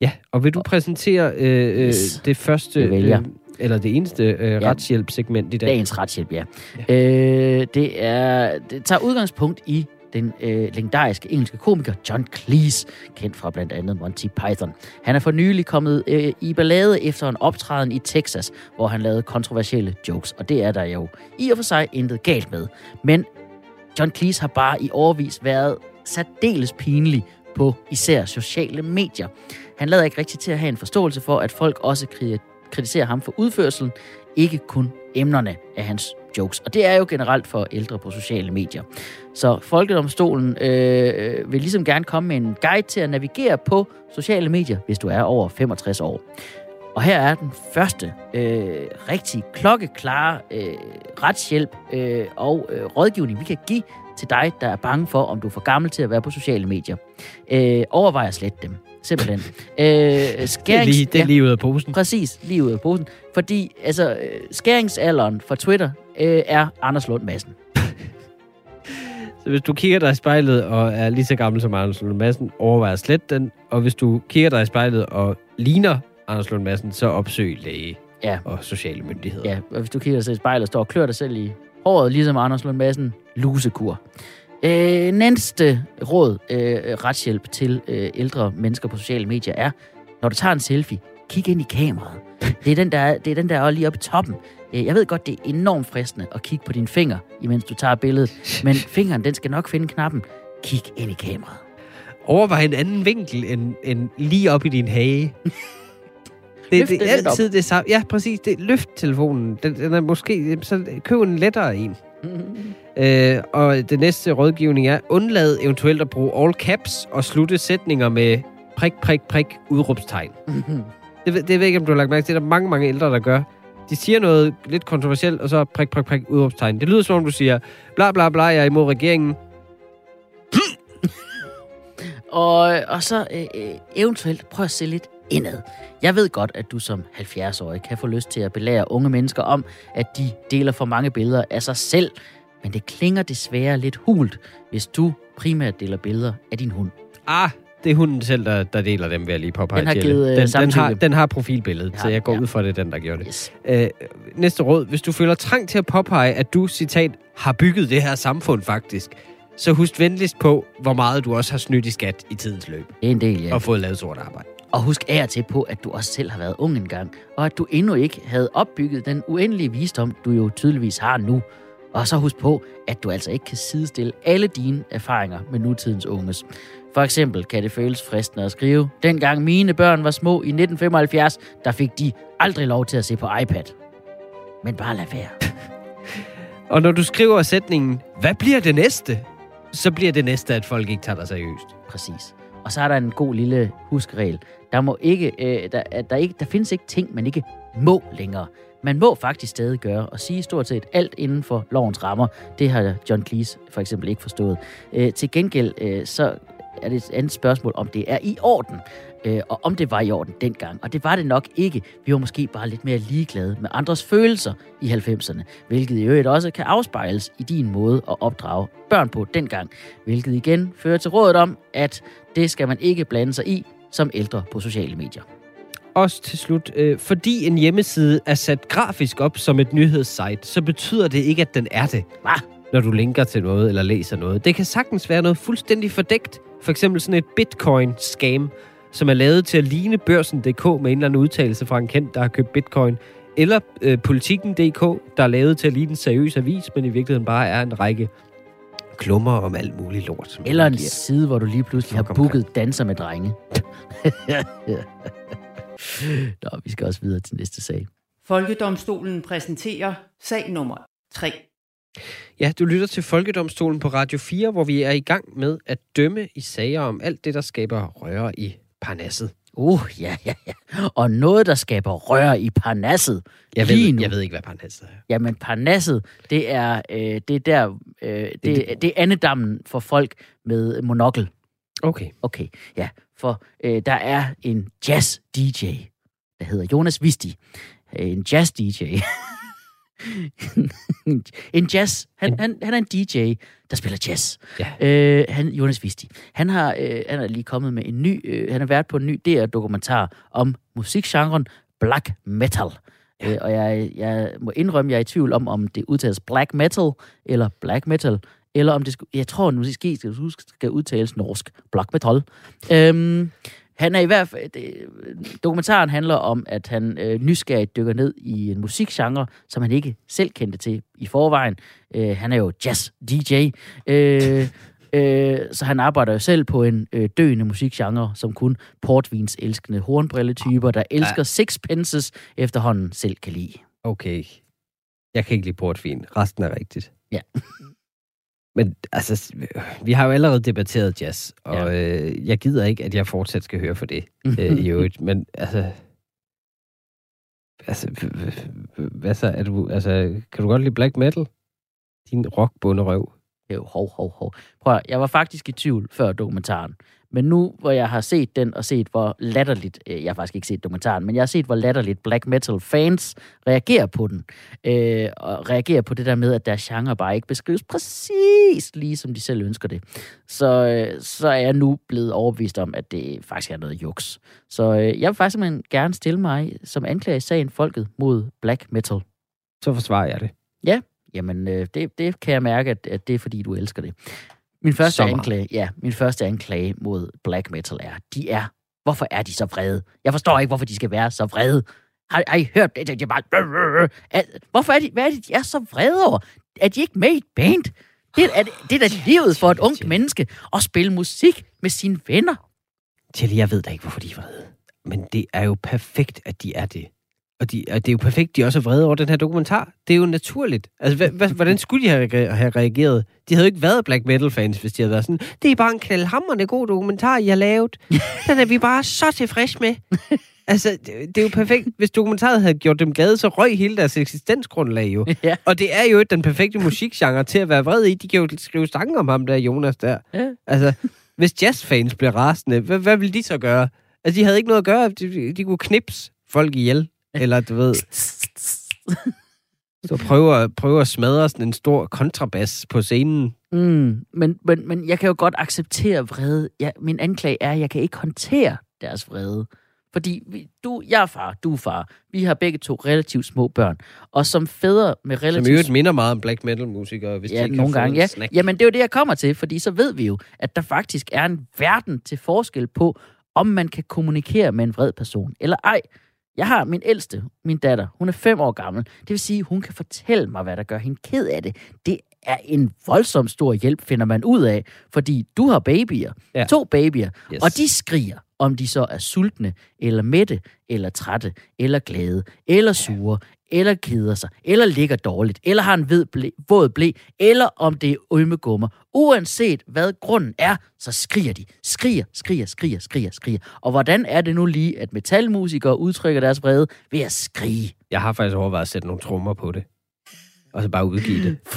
Ja, og vil du præsentere øh, øh yes. det første, øh, eller det eneste øh, ja. retshjælpsegment i dag? Dagens retshjælp, ja. ja. Øh, det, er, det tager udgangspunkt i den øh, legendariske engelske komiker John Cleese, kendt fra blandt andet Monty Python. Han er for nylig kommet øh, i ballade efter en optræden i Texas, hvor han lavede kontroversielle jokes, og det er der jo i og for sig intet galt med. Men John Cleese har bare i overvis været særdeles pinlig på især sociale medier. Han lader ikke rigtig til at have en forståelse for, at folk også kritiserer ham for udførselen, ikke kun emnerne af hans jokes. Og det er jo generelt for ældre på sociale medier. Så Folkedomstolen øh, vil ligesom gerne komme med en guide til at navigere på sociale medier, hvis du er over 65 år. Og her er den første øh, rigtig klokkeklare øh, retshjælp øh, og øh, rådgivning, vi kan give til dig, der er bange for, om du er for gammel til at være på sociale medier. Øh, overvej at slette dem. Simpelthen. Øh, skærings, det er lige, det er lige ud af posen. Præcis, lige ud af posen. Fordi altså, øh, skæringsalderen for Twitter øh, er Anders Lund Madsen. Så hvis du kigger dig i spejlet og er lige så gammel som Anders Lund Madsen, overvej at slette den. Og hvis du kigger dig i spejlet og ligner Anders Lund Madsen, så opsøg læge ja. og sociale myndigheder. Ja, og hvis du kigger dig i spejlet og står og klør dig selv i håret, ligesom Anders Lund Madsen, lusekur. Øh, næste råd, øh, retshjælp til øh, ældre mennesker på sociale medier er, når du tager en selfie, kig ind i kameraet. Det er den, der, det er den, der er lige oppe i toppen. Øh, jeg ved godt, det er enormt fristende at kigge på din finger, imens du tager billedet. Men fingeren, den skal nok finde knappen. Kig ind i kameraet. Overvej en anden vinkel end, end lige op i din hage. det, det er altid det samme. Ja, præcis. Det, løft telefonen. Den, den er måske... Så køb en lettere en. Mm-hmm. Øh, og det næste rådgivning er, undlad eventuelt at bruge all caps og slutte sætninger med prik, prik, prik, udråbstegn. Mm-hmm. Det, det ved jeg ikke, om du har lagt mærke til. Der er mange, mange ældre, der gør. De siger noget lidt kontroversielt, og så prik, prik, prik, udråbstegn. Det lyder som om, du siger, bla, bla, bla, jeg er imod regeringen. og, og så øh, øh, eventuelt prøv at se lidt indad. Jeg ved godt, at du som 70-årig kan få lyst til at belære unge mennesker om, at de deler for mange billeder af sig selv, men det klinger desværre lidt hult, hvis du primært deler billeder af din hund. Ah, det er hunden selv, der, der deler dem, vil jeg lige påpege. Den har givet øh, den, den, har, den har profilbilledet, ja, så jeg går ja. ud fra, det den, der gjorde det. Yes. Øh, næste råd. Hvis du føler trang til at påpege, at du, citat, har bygget det her samfund faktisk, så husk venligst på, hvor meget du også har snydt i skat i tidens løb. En del, ja. Og fået lavet sort arbejde. Og husk af til på, at du også selv har været ung engang, og at du endnu ikke havde opbygget den uendelige visdom, du jo tydeligvis har nu. Og så husk på, at du altså ikke kan sidestille alle dine erfaringer med nutidens unges. For eksempel kan det føles fristende at skrive, dengang mine børn var små i 1975, der fik de aldrig lov til at se på iPad. Men bare lad være. og når du skriver sætningen, hvad bliver det næste? Så bliver det næste, at folk ikke tager dig seriøst. Præcis. Og så er der en god lille huskregel. Der, må ikke, øh, der, der, ikke, der findes ikke ting, man ikke må længere. Man må faktisk stadig gøre og sige stort set alt inden for lovens rammer. Det har John Cleese for eksempel ikke forstået. Øh, til gengæld øh, så er det et andet spørgsmål, om det er i orden, øh, og om det var i orden dengang. Og det var det nok ikke. Vi var måske bare lidt mere ligeglade med andres følelser i 90'erne, hvilket i øvrigt også kan afspejles i din måde at opdrage børn på dengang, hvilket igen fører til rådet om, at det skal man ikke blande sig i som ældre på sociale medier. Også til slut, øh, fordi en hjemmeside er sat grafisk op som et nyhedssite, så betyder det ikke, at den er det. Hvad? Når du linker til noget eller læser noget. Det kan sagtens være noget fuldstændig fordækt. For eksempel sådan et bitcoin-scam, som er lavet til at ligne børsen.dk med en eller anden udtalelse fra en kendt, der har købt bitcoin. Eller øh, politikken.dk, der er lavet til at ligne en seriøs avis, men i virkeligheden bare er en række klummer om alt muligt lort. Eller en side, hvor du lige pludselig har booket danser med drenge. Nå, vi skal også videre til næste sag. Folkedomstolen præsenterer sag nummer 3. Ja, du lytter til Folkedomstolen på Radio 4, hvor vi er i gang med at dømme i sager om alt det, der skaber røre i parnasset. Uh, ja, ja, ja. Og noget, der skaber røre i parnasset. Jeg ved, nu. jeg ved ikke, hvad parnasset er. Jamen, parnasset, det er, øh, det er der, øh, det, det, det er andedammen for folk med monokkel. Okay. Okay, ja. For øh, der er en jazz-DJ, der hedder Jonas Visti. En jazz-DJ. en jazz. Han, han, han er en DJ, der spiller jazz. Ja. Øh, han, Jonas Visti. Han har, øh, han er lige kommet med en ny... Øh, han har været på en ny DR-dokumentar om musikgenren black metal. Ja. Øh, og jeg, jeg må indrømme, jeg er i tvivl om, om det udtales black metal eller black metal, eller om det skal, jeg tror nu skal, skal, skal udtales norsk black metal. Øhm, han er i hvert fald... Det, dokumentaren handler om, at han øh, nysgerrigt dykker ned i en musikgenre, som han ikke selv kendte til i forvejen. Øh, han er jo jazz-DJ. Øh, øh, så han arbejder jo selv på en øh, døende musikgenre, som kun portvins elskende hornbrilletyper, der elsker sixpences efterhånden selv kan lide. Okay. Jeg kan ikke lide portvin. Resten er rigtigt. Ja. Men altså, vi har jo allerede debatteret jazz, og ja. øh, jeg gider ikke, at jeg fortsat skal høre for det øh, i øvrigt. Men altså, Altså, hvad så? Er du, altså, kan du godt lide black metal? Din rockbunderøv. Jo, hov, hov, hov. Prøv at, jeg var faktisk i tvivl før dokumentaren. Men nu, hvor jeg har set den, og set, hvor latterligt, øh, jeg har faktisk ikke set dokumentaren, men jeg har set, hvor latterligt black metal fans reagerer på den, øh, og reagerer på det der med, at deres genre bare ikke beskrives præcis lige, som de selv ønsker det. Så, øh, så er jeg nu blevet overbevist om, at det faktisk er noget juks. Så øh, jeg vil faktisk gerne stille mig som anklager i sagen Folket mod black metal. Så forsvarer jeg det. Ja, jamen øh, det, det kan jeg mærke, at, at det er fordi, du elsker det. Min første Sommer. anklage, ja, min første anklage mod black metal er, de er, hvorfor er de så vrede? Jeg forstår ikke, hvorfor de skal være så vrede. Har, har I hørt det? De er bare... Hvorfor er de, hvad er det, de er så vrede over? Er de ikke med i et band? Det er, det er da livet for et ungt menneske at spille musik med sine venner. Tjelle, jeg ved da ikke, hvorfor de er vrede. Men det er jo perfekt, at de er det. Og, de, og det er jo perfekt, de også er vrede over den her dokumentar. Det er jo naturligt. Altså, hvordan skulle de have, have reageret? De havde jo ikke været black metal-fans, hvis de havde været sådan, det er bare en knaldhammerende god dokumentar, I har lavet. Den er vi bare så tilfredse med. Altså, det, det er jo perfekt. Hvis dokumentaret havde gjort dem glade, så røg hele deres eksistensgrundlag jo. Ja. Og det er jo den perfekte musikgenre til at være vred i. De kan jo skrive sange om ham der, Jonas der. Ja. Altså, hvis jazzfans blev rasende, hvad, hvad ville de så gøre? Altså, de havde ikke noget at gøre. De, de kunne knips folk ihjel. Eller du ved... Så prøver, prøver at smadre sådan en stor kontrabas på scenen. Mm, men, men, men jeg kan jo godt acceptere vrede. Ja, min anklage er, at jeg kan ikke håndtere deres vrede. Fordi vi, du, jeg er far, du er far. Vi har begge to relativt små børn. Og som fædre med relativt... Som i øvrigt minder meget om black metal musikere, hvis ja, de ikke nogle gange, ja. Snack. Jamen, det er jo det, jeg kommer til, fordi så ved vi jo, at der faktisk er en verden til forskel på, om man kan kommunikere med en vred person, eller ej. Jeg har min ældste, min datter, hun er fem år gammel. Det vil sige, hun kan fortælle mig, hvad der gør hende ked af det. Det er en voldsom stor hjælp, finder man ud af, fordi du har babyer, ja. to babyer, yes. og de skriger, om de så er sultne, eller mætte, eller trætte, eller glade, eller sure, eller keder sig, eller ligger dårligt, eller har en ved blæ, våd blæ, eller om det er ømmegummer. Uanset hvad grunden er, så skriger de. Skriger, skriger, skriger, skriger, skriger. Og hvordan er det nu lige, at metalmusikere udtrykker deres vrede ved at skrige? Jeg har faktisk overvejet at sætte nogle trommer på det. Og så bare udgive det.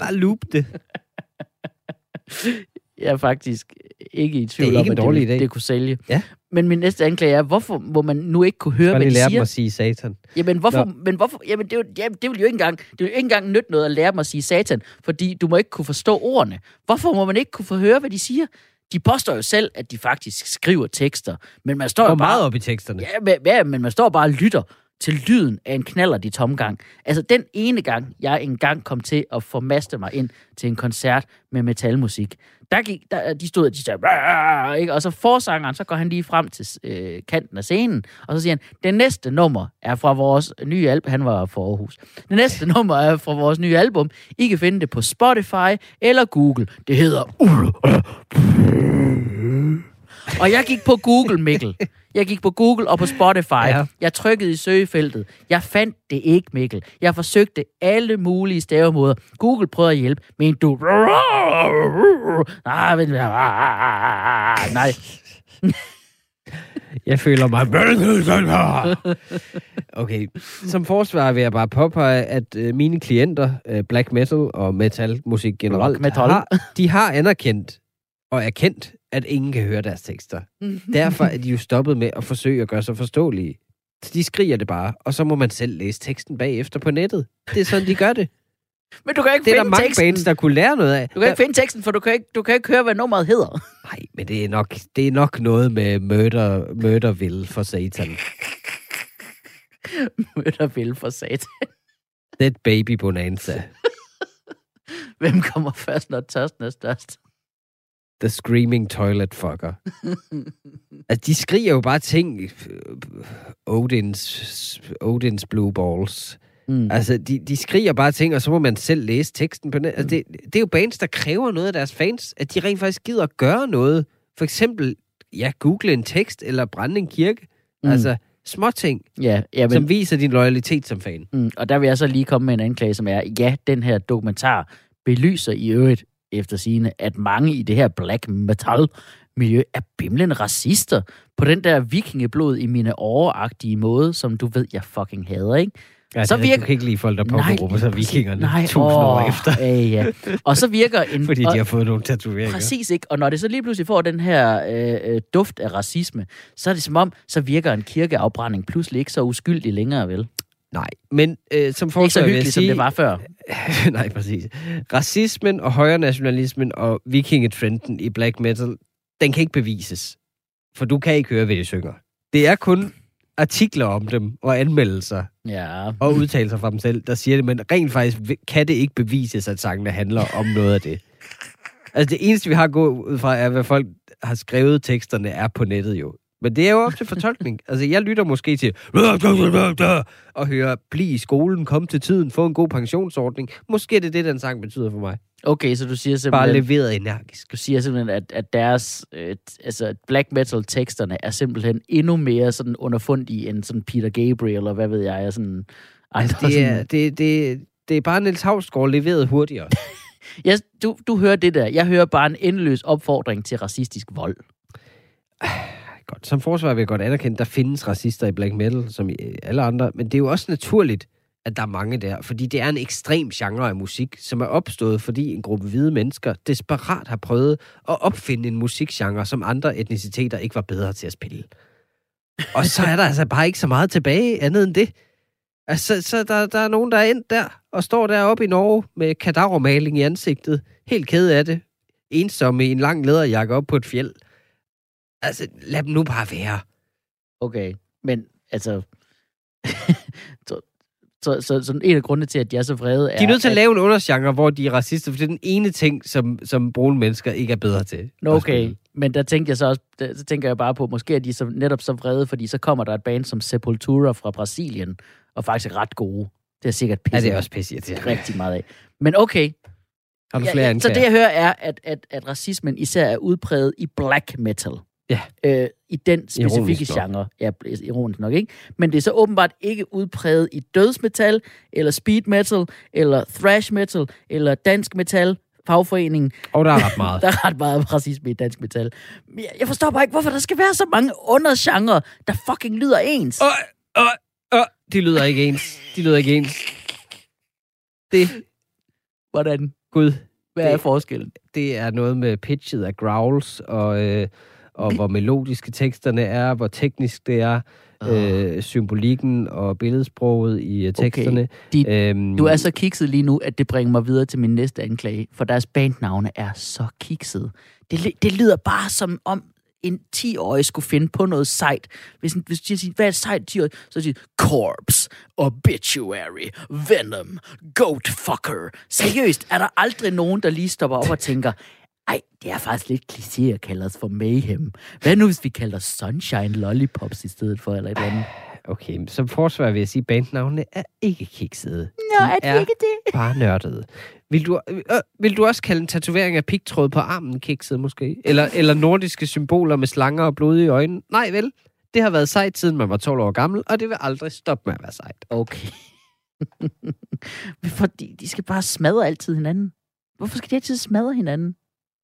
bare loop det. Jeg er faktisk ikke i tvivl det er ikke om, en dårlig at det, idé. det kunne sælge. Ja. Men min næste anklage er, hvorfor må man nu ikke kunne høre, hvad de lære siger? dem at sige satan. Jamen, hvorfor, Nå. men hvorfor, jamen, det, er jamen, det vil jo ikke engang, det vil jo ikke engang nytte noget at lære dem at sige satan, fordi du må ikke kunne forstå ordene. Hvorfor må man ikke kunne få høre, hvad de siger? De påstår jo selv, at de faktisk skriver tekster, men man står jo bare... meget op i teksterne. Ja, men, ja, men man står bare og lytter til lyden af en knaller i tomgang. Altså, den ene gang, jeg engang kom til at formaste mig ind til en koncert med metalmusik, der gik, der, de stod og de sagde, ikke? og så forsangeren, så går han lige frem til øh, kanten af scenen, og så siger han, det næste nummer er fra vores nye album, han var fra Aarhus, det næste nummer er fra vores nye album, I kan finde det på Spotify eller Google, det hedder og jeg gik på Google, Mikkel. Jeg gik på Google og på Spotify. Ja. Jeg trykkede i søgefeltet. Jeg fandt det ikke, Mikkel. Jeg forsøgte alle mulige stavemåder. Google prøvede at hjælpe, men du... Nej, men... Nej. Jeg føler mig... Okay, som forsvar vil jeg bare påpege, at øh, mine klienter, øh, black metal og metal musik generelt, metal. Har, de har anerkendt og erkendt, at ingen kan høre deres tekster. Derfor er de jo stoppet med at forsøge at gøre sig forståelige. Så de skriger det bare, og så må man selv læse teksten bagefter på nettet. Det er sådan, de gør det. Men du kan ikke Det er der finde mange teksten. bands, der kunne lære noget af. Du kan ikke finde teksten, for du kan ikke, du kan ikke høre, hvad nummeret hedder. Nej, men det er nok, det er nok noget med murder, murderville for satan. Møder vil for sat. Dead baby bonanza. Hvem kommer først, når tørsten er størst? The screaming toilet fucker. altså, de skriger jo bare ting. Odins, Odins blue balls. Mm. Altså, de, de skriger bare ting, og så må man selv læse teksten på net. Altså, det, det er jo bands, der kræver noget af deres fans, at de rent faktisk gider at gøre noget. For eksempel, ja, google en tekst, eller brænde en kirke. Mm. Mm. Altså, små ting, Ja, ja, men, som viser din loyalitet som fan. Mm, og der vil jeg så lige komme med en anklage, som er, ja, den her dokumentar belyser i øvrigt efter sigende, at mange i det her black metal miljø er bimlende racister på den der vikingeblod i mine overagtige måde, som du ved, jeg fucking hader, ikke? Ja, så virker... Du kan ikke lide folk, der påberåber sig vikingerne nej, tusind åh, år efter. Øh, ja. Og så virker en... Fordi de har fået nogle tatoveringer. Præcis, ikke? Og når det så lige pludselig får den her øh, øh, duft af racisme, så er det som om, så virker en kirkeafbrænding pludselig ikke så uskyldig længere, vel? Nej, men øh, som forsvar Ikke så hyggeligt, sige, som det var før. nej, præcis. Racismen og højre nationalismen og vikingetrenden i black metal, den kan ikke bevises. For du kan ikke høre, hvad de synger. Det er kun artikler om dem og anmeldelser ja. og udtalelser fra dem selv, der siger det, men rent faktisk kan det ikke bevises, at sangene handler om noget af det. Altså det eneste, vi har gået ud fra, er, hvad folk har skrevet teksterne er på nettet jo. Men det er jo op til fortolkning. Altså, jeg lytter måske til og hører, bliv i skolen, kom til tiden, få en god pensionsordning. Måske er det det, den sang betyder for mig. Okay, så du siger simpelthen... Bare leveret energisk. Du siger simpelthen, at, at deres øh, altså black metal-teksterne er simpelthen endnu mere sådan underfundige end sådan Peter Gabriel, eller hvad ved jeg, sådan... Altså, det, er, sådan... det, det, det er bare Niels Havsgaard leveret hurtigere. ja, du, du hører det der. Jeg hører bare en endeløs opfordring til racistisk vold. Godt. Som forsvar vil jeg godt anerkende, at der findes racister i black metal, som i øh, alle andre, men det er jo også naturligt, at der er mange der, fordi det er en ekstrem genre af musik, som er opstået, fordi en gruppe hvide mennesker desperat har prøvet at opfinde en musikgenre, som andre etniciteter ikke var bedre til at spille. Og så er der altså bare ikke så meget tilbage andet end det. Altså, så der, der er nogen, der er endt der, og står deroppe i Norge med kadavermaling i ansigtet, helt ked af det, ensomme i en lang læderjakke op på et fjeld. Altså, lad dem nu bare være. Okay, men altså... så, så, så, så en af grundene til, at de er så vrede er... De er nødt til at, at lave en undergenre, hvor de er racister, for det er den ene ting, som, som brune mennesker ikke er bedre til. Nå, okay, men der tænker jeg så også, der, så tænker jeg bare på, måske er de så, netop så vrede, fordi så kommer der et band som Sepultura fra Brasilien, og faktisk er ret gode. Det er sikkert pisse. Ja, det er også pisse. Det er rigtig meget af. Men okay. Har du flere ja, ja, Så det, jeg hører, er, at, at, at racismen især er udpræget i black metal. Ja. Øh, I den specifikke genre. Ja, ironisk nok, ikke? Men det er så åbenbart ikke udpræget i dødsmetal, eller speed metal, eller thrash metal, eller dansk metal, fagforeningen. Og der er ret meget. der er ret meget racisme i dansk metal. Men jeg forstår bare ikke, hvorfor der skal være så mange undergenre, der fucking lyder ens. Øh, øh, øh. De lyder ikke ens. De lyder ikke ens. Det... Hvordan? Gud. Hvad det, er forskellen? Det er noget med pitchet af growls, og... Øh, og hvor melodiske teksterne er, hvor teknisk det er, oh. øh, symbolikken og billedsproget i uh, teksterne. Okay. De, øhm, du er så kikset lige nu, at det bringer mig videre til min næste anklage, for deres bandnavne er så kikset. Det, det lyder bare som om en 10-årig skulle finde på noget sejt. Hvis, hvis de siger, hvad er sejt 10-årig? Så siger Corpse, Obituary, Venom, Goat Fucker. Seriøst, er der aldrig nogen, der lige stopper op og tænker, ej, det er faktisk lidt kliché at kalde os for Mayhem. Hvad nu, hvis vi kalder Sunshine Lollipops i stedet for, eller et eller andet? Okay, som forsvar vil jeg sige, at bandnavnene er ikke kiksede. Nå, er det er ikke det? bare nørdede. Vil du, øh, vil du også kalde en tatovering af pigtråd på armen kikset, måske? Eller, eller nordiske symboler med slanger og blod i øjnene? Nej, vel? Det har været sejt, siden man var 12 år gammel, og det vil aldrig stoppe med at være sejt. Okay. Fordi de skal bare smadre altid hinanden. Hvorfor skal de altid smadre hinanden?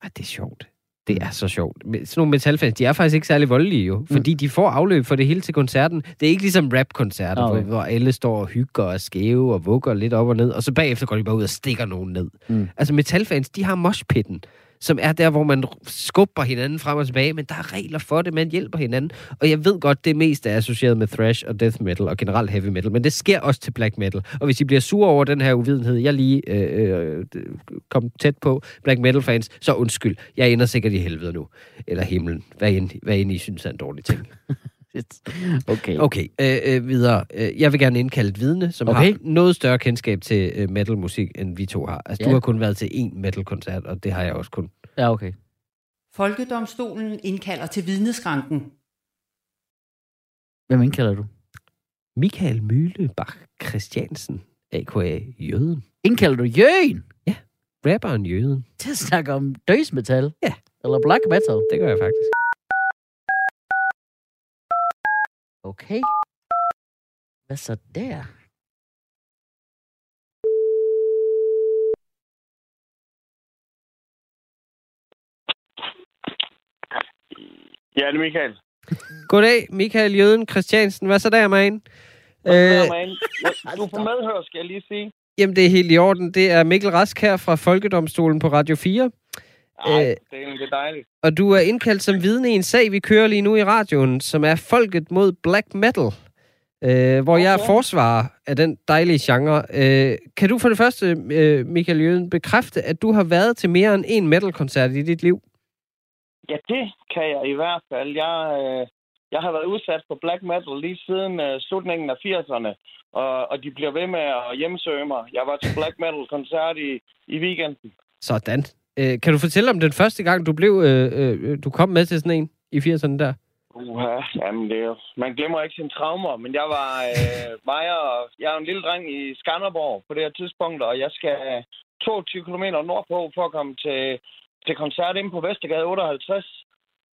Ah, det er sjovt. Det er så sjovt. Sådan nogle metalfans, de er faktisk ikke særlig voldelige jo, fordi mm. de får afløb for det hele til koncerten. Det er ikke ligesom rap-koncerter, okay. hvor, hvor alle står og hygger og skæve og vugger lidt op og ned, og så bagefter går de bare ud og stikker nogen ned. Mm. Altså metalfans, de har moshpitten som er der, hvor man skubber hinanden frem og tilbage, men der er regler for det, man hjælper hinanden. Og jeg ved godt, det mest er associeret med thrash og death metal og generelt heavy metal, men det sker også til black metal. Og hvis I bliver sure over den her uvidenhed, jeg lige øh, øh, kom tæt på, black metal fans, så undskyld. Jeg ender sikkert i helvede nu. Eller himlen. Hvad end, hvad end I synes er en dårlig ting. okay. Okay, øh, øh, videre. Øh, jeg vil gerne indkalde et vidne, som okay. har noget større kendskab til øh, metalmusik, end vi to har. Altså, ja. du har kun været til én metal-koncert, og det har jeg også kun. Ja, okay. Folkedomstolen indkalder til vidneskranken. Hvem indkalder du? Michael Mølebach Christiansen, a.k.a. Jøden. Indkalder du Jøden? Ja, rapperen Jøden. Til at snakke om dødsmetal? Ja. Eller black metal? Det gør jeg faktisk. Okay. Hvad så der? Ja, det er Michael. Goddag, Michael Jøden Christiansen. Hvad så der, man? Øh, du er på medhør, skal jeg lige sige. Jamen, det er helt i orden. Det er Mikkel Rask her fra Folkedomstolen på Radio 4. Ej, øh, det er dejligt. Og du er indkaldt som vidne i en sag, vi kører lige nu i radioen, som er Folket mod Black Metal. Øh, hvor okay. jeg er forsvarer af den dejlige genre. Øh, kan du for det første, øh, Michael Jøden, bekræfte, at du har været til mere end en metal-koncert i dit liv? Ja, det kan jeg i hvert fald. Jeg, øh, jeg har været udsat for black metal lige siden øh, slutningen af 80'erne, og, og de bliver ved med at hjemsøge mig. Jeg var til black metal-koncert i, i weekenden. Sådan. Øh, kan du fortælle om den første gang, du blev, øh, øh, du kom med til sådan en i 80'erne der? Uha, jamen det er jo, man glemmer ikke sine traumer, men jeg var øh, mig og, jeg er en lille dreng i Skanderborg på det her tidspunkt, og jeg skal 22 km nordpå for at komme til, til koncert inde på Vestergade 58.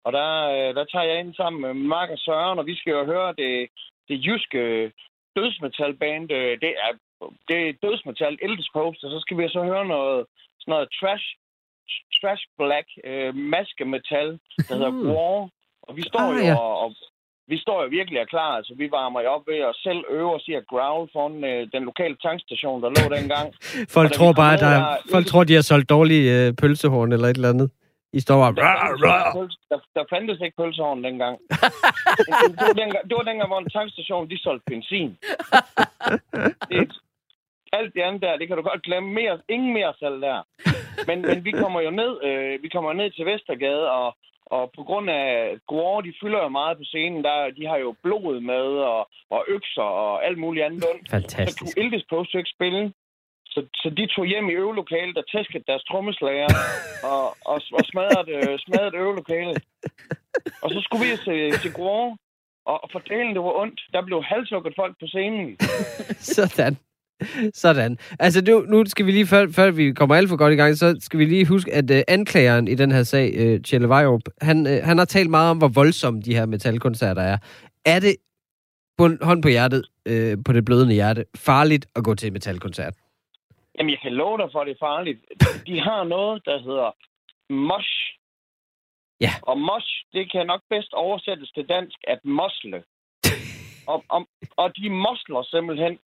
Og der, øh, der tager jeg ind sammen med Mark og Søren, og vi skal jo høre det, det jyske dødsmetalband. Øh, det er, det er dødsmetal, Eldest Post, og så skal vi så høre noget, sådan noget trash, trash black, øh, maskemetal, der hedder War. Og vi står ah, jo ja. og, og vi står jo virkelig er klar. Altså, vi varmer jo op ved at selv øve os i at growl foran øh, den lokale tankstation, der lå dengang. folk tror bare, der, der, folk tror, de har solgt dårlige øh, pølsehorn eller et eller andet. I står bare... Der, fandtes, der, der fandtes ikke pølsehorn dengang. det, var dengang. det var dengang, hvor en tankstation, de solgte benzin. det, alt det andet der, det kan du godt glemme. Mere, ingen mere salg der. Men, men vi kommer jo ned, øh, vi kommer ned til Vestergade, og, og på grund af Gore, de fylder jo meget på scenen, der, de har jo blod med, og, og økser, og alt muligt andet. Fantastisk. Så kunne Ildes på ikke spille. Så, så de tog hjem i øvelokalet og tæskede deres trommeslager og, og, og smadrede, øh, smadrede øvelokalet. Og så skulle vi til, til Gore, og, og fortælle, det var ondt. Der blev halshugget folk på scenen. Sådan. Sådan. Altså nu, nu skal vi lige, før, før vi kommer alt for godt i gang, så skal vi lige huske, at uh, anklageren i den her sag, uh, Tjelle Vejrup, han, uh, han har talt meget om, hvor voldsomme de her metalkoncerter er. Er det, hånd på hjertet, uh, på det blødende hjerte, farligt at gå til metalkoncert? Jamen, jeg kan love dig for, at det er farligt. De har noget, der hedder mosh. Ja. Og mosh, det kan nok bedst oversættes til dansk, at mosle. og, og, og de mosler simpelthen.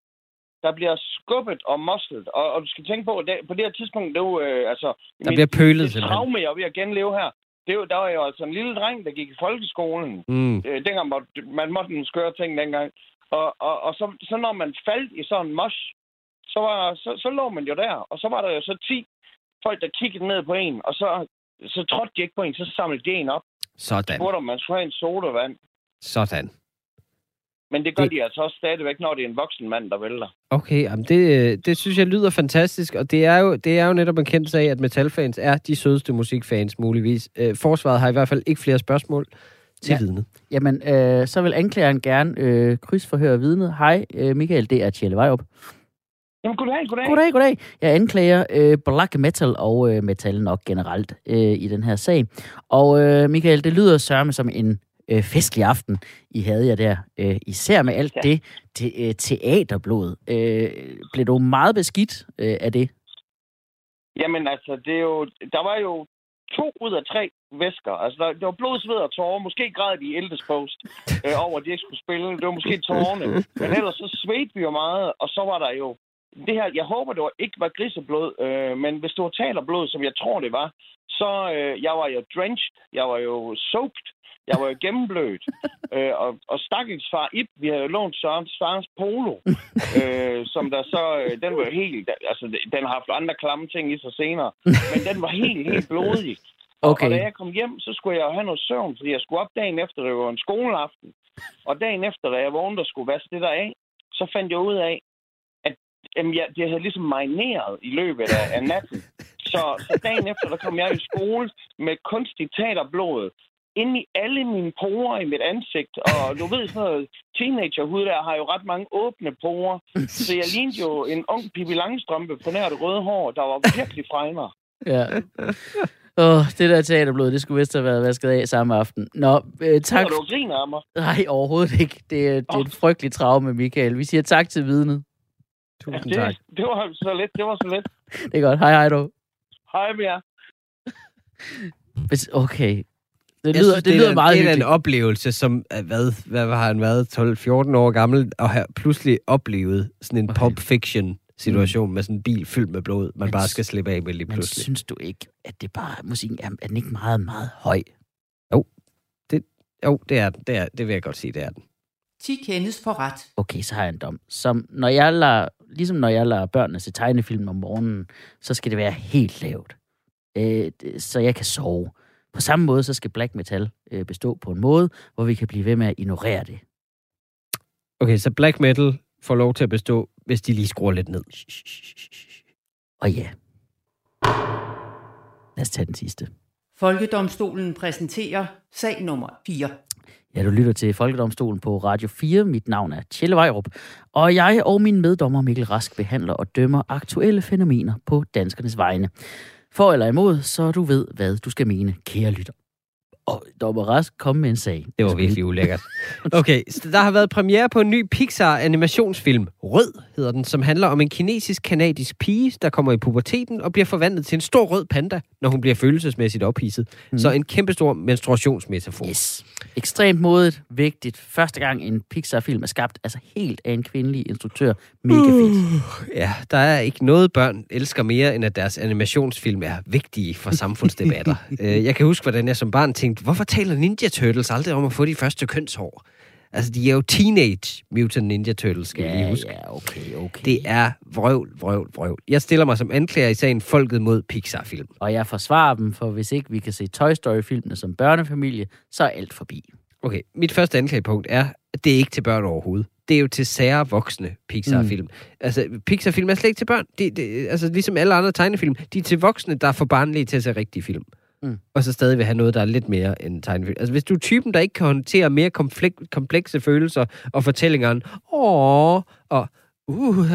Der bliver skubbet og moslet. Og, og du skal tænke på, at det, på det her tidspunkt, det er jo, øh, altså... Der bliver pølet det, traume, jeg er ved at genleve her. Det jo, der var jo altså en lille dreng, der gik i folkeskolen. Mm. Øh, dengang måtte, man måtte en skøre ting dengang. Og, og, og så, så når man faldt i sådan en mosh, så, var, så, så lå man jo der, og så var der jo så 10 folk, der kiggede ned på en, og så, så trådte de ikke på en, så samlede de en op. Sådan. Så man skulle have en sodavand. Sådan. Men det gør det... de altså også stadigvæk, når det er en voksen mand, der vælter. Okay, jamen det, det synes jeg lyder fantastisk, og det er, jo, det er jo netop en kendt sag, at metalfans er de sødeste musikfans muligvis. Øh, forsvaret har i hvert fald ikke flere spørgsmål til ja. vidnet. Jamen, øh, så vil anklageren gerne øh, krydsforhøre vidnet. Hej, øh, Michael, det er Tjelle Vejrup. Jamen, goddag, goddag. Goddag, goddag. Jeg anklager øh, black metal og øh, metal nok generelt øh, i den her sag. Og øh, Michael, det lyder sørme som en øh, festlig aften, I havde jeg der. Øh, især med alt ja. det te, øh, teaterblod. Øh, blev du meget beskidt øh, af det? Jamen altså, det er jo, der var jo to ud af tre væsker. Altså, der, det var blod, sved og tårer. Måske græd de i Eldes Post øh, over, at de ikke skulle spille. Det var måske tårerne. Men ellers så svedte vi jo meget, og så var der jo det her, jeg håber, det var, ikke var griseblod, øh, men hvis det var talerblod, som jeg tror, det var, så øh, jeg var jo drenched, jeg var jo soaked, jeg var jo gennemblødt. øh, og, og stakkels far Ip, vi havde jo lånt Sørens fars polo, øh, som der så, øh, den var helt, altså den har haft andre klamme ting i sig senere, men den var helt, helt blodig. Okay. Og, da jeg kom hjem, så skulle jeg jo have noget søvn, fordi jeg skulle op dagen efter, det var en skoleaften. Og dagen efter, da jeg vågnede og skulle vaske det der af, så fandt jeg ud af, Jamen, ja, det havde ligesom marineret i løbet af, af natten. Så, så dagen efter, der kom jeg i skole med kunstigt teaterblod ind i alle mine porer i mit ansigt. Og du ved, sådan noget teenagerhud der har jo ret mange åbne porer. Så jeg lignede jo en ung Pippi Langstrømpe på nær det røde hår, der var virkelig fregner. Ja. Åh, oh, det der teaterblod, det skulle vist have været vasket af samme aften. Nå, øh, tak. du griner af mig? Nej, overhovedet ikke. Det, det er oh. et frygteligt traume, Michael. Vi siger tak til vidnet. Tusind ja, det, tak. Det var så lidt. Det var så lidt. Det er godt. Hej, hej du. Hej med jer. Okay. Det lyder, synes, det, det lyder er, meget Det er en oplevelse, som hvad, hvad har han været, 12-14 år gammel, og har pludselig oplevet sådan en okay. pop fiction situation mm. med sådan en bil fyldt med blod, man men, bare skal slippe af med lige pludselig. Men synes du ikke, at det bare, musikken er, er den ikke meget, meget høj? Jo, det, jo, det er den. Det, er, det vil jeg godt sige, det er den. 10 kendes for ret. Okay, så har jeg en dom. Som når jeg lader, ligesom når jeg lader børnene se tegnefilm om morgenen, så skal det være helt lavt. Øh, så jeg kan sove. På samme måde, så skal black metal øh, bestå på en måde, hvor vi kan blive ved med at ignorere det. Okay, så black metal får lov til at bestå, hvis de lige skruer lidt ned. Og ja. Lad os tage den sidste. Folkedomstolen præsenterer sag nummer 4. Ja, du lytter til Folkedomstolen på Radio 4. Mit navn er Tjelle Vejrup, og jeg og min meddommer Mikkel Rask behandler og dømmer aktuelle fænomener på danskernes vegne. For eller imod, så du ved, hvad du skal mene, kære lytter. Og Dommer Rask kom med en sag. Det var virkelig ulækkert. Okay, så der har været premiere på en ny Pixar-animationsfilm. Rød hedder den, som handler om en kinesisk-kanadisk pige, der kommer i puberteten og bliver forvandlet til en stor rød panda, når hun bliver følelsesmæssigt ophidset. Mm. Så en kæmpestor menstruationsmetafor. Yes. Ekstremt modigt, vigtigt. Første gang en Pixar-film er skabt, altså helt af en kvindelig instruktør. Mega fedt. Uh, ja, der er ikke noget børn elsker mere, end at deres animationsfilm er vigtige for samfundsdebatter. Øh, jeg kan huske, hvordan jeg som barn tænkte, tænkt, hvorfor taler Ninja Turtles aldrig om at få de første kønshår? Altså, de er jo Teenage Mutant Ninja Turtles, skal ja, vi lige huske. Ja, okay, okay. Det er vrøvl, vrøvl, vrøvl. Jeg stiller mig som anklager i sagen Folket mod Pixar-film. Og jeg forsvarer dem, for hvis ikke vi kan se Toy Story-filmene som børnefamilie, så er alt forbi. Okay, mit første anklagepunkt er, at det er ikke til børn overhovedet. Det er jo til sære voksne Pixar-film. Mm. Altså, Pixar-film er slet ikke til børn. Det, det, altså, ligesom alle andre tegnefilm. De er til voksne, der er for barnlige til at se rigtige film mm. og så stadig vil have noget, der er lidt mere end tegnefilm. Altså, hvis du er typen, der ikke kan håndtere mere komplekse følelser og fortællinger åh, og uh,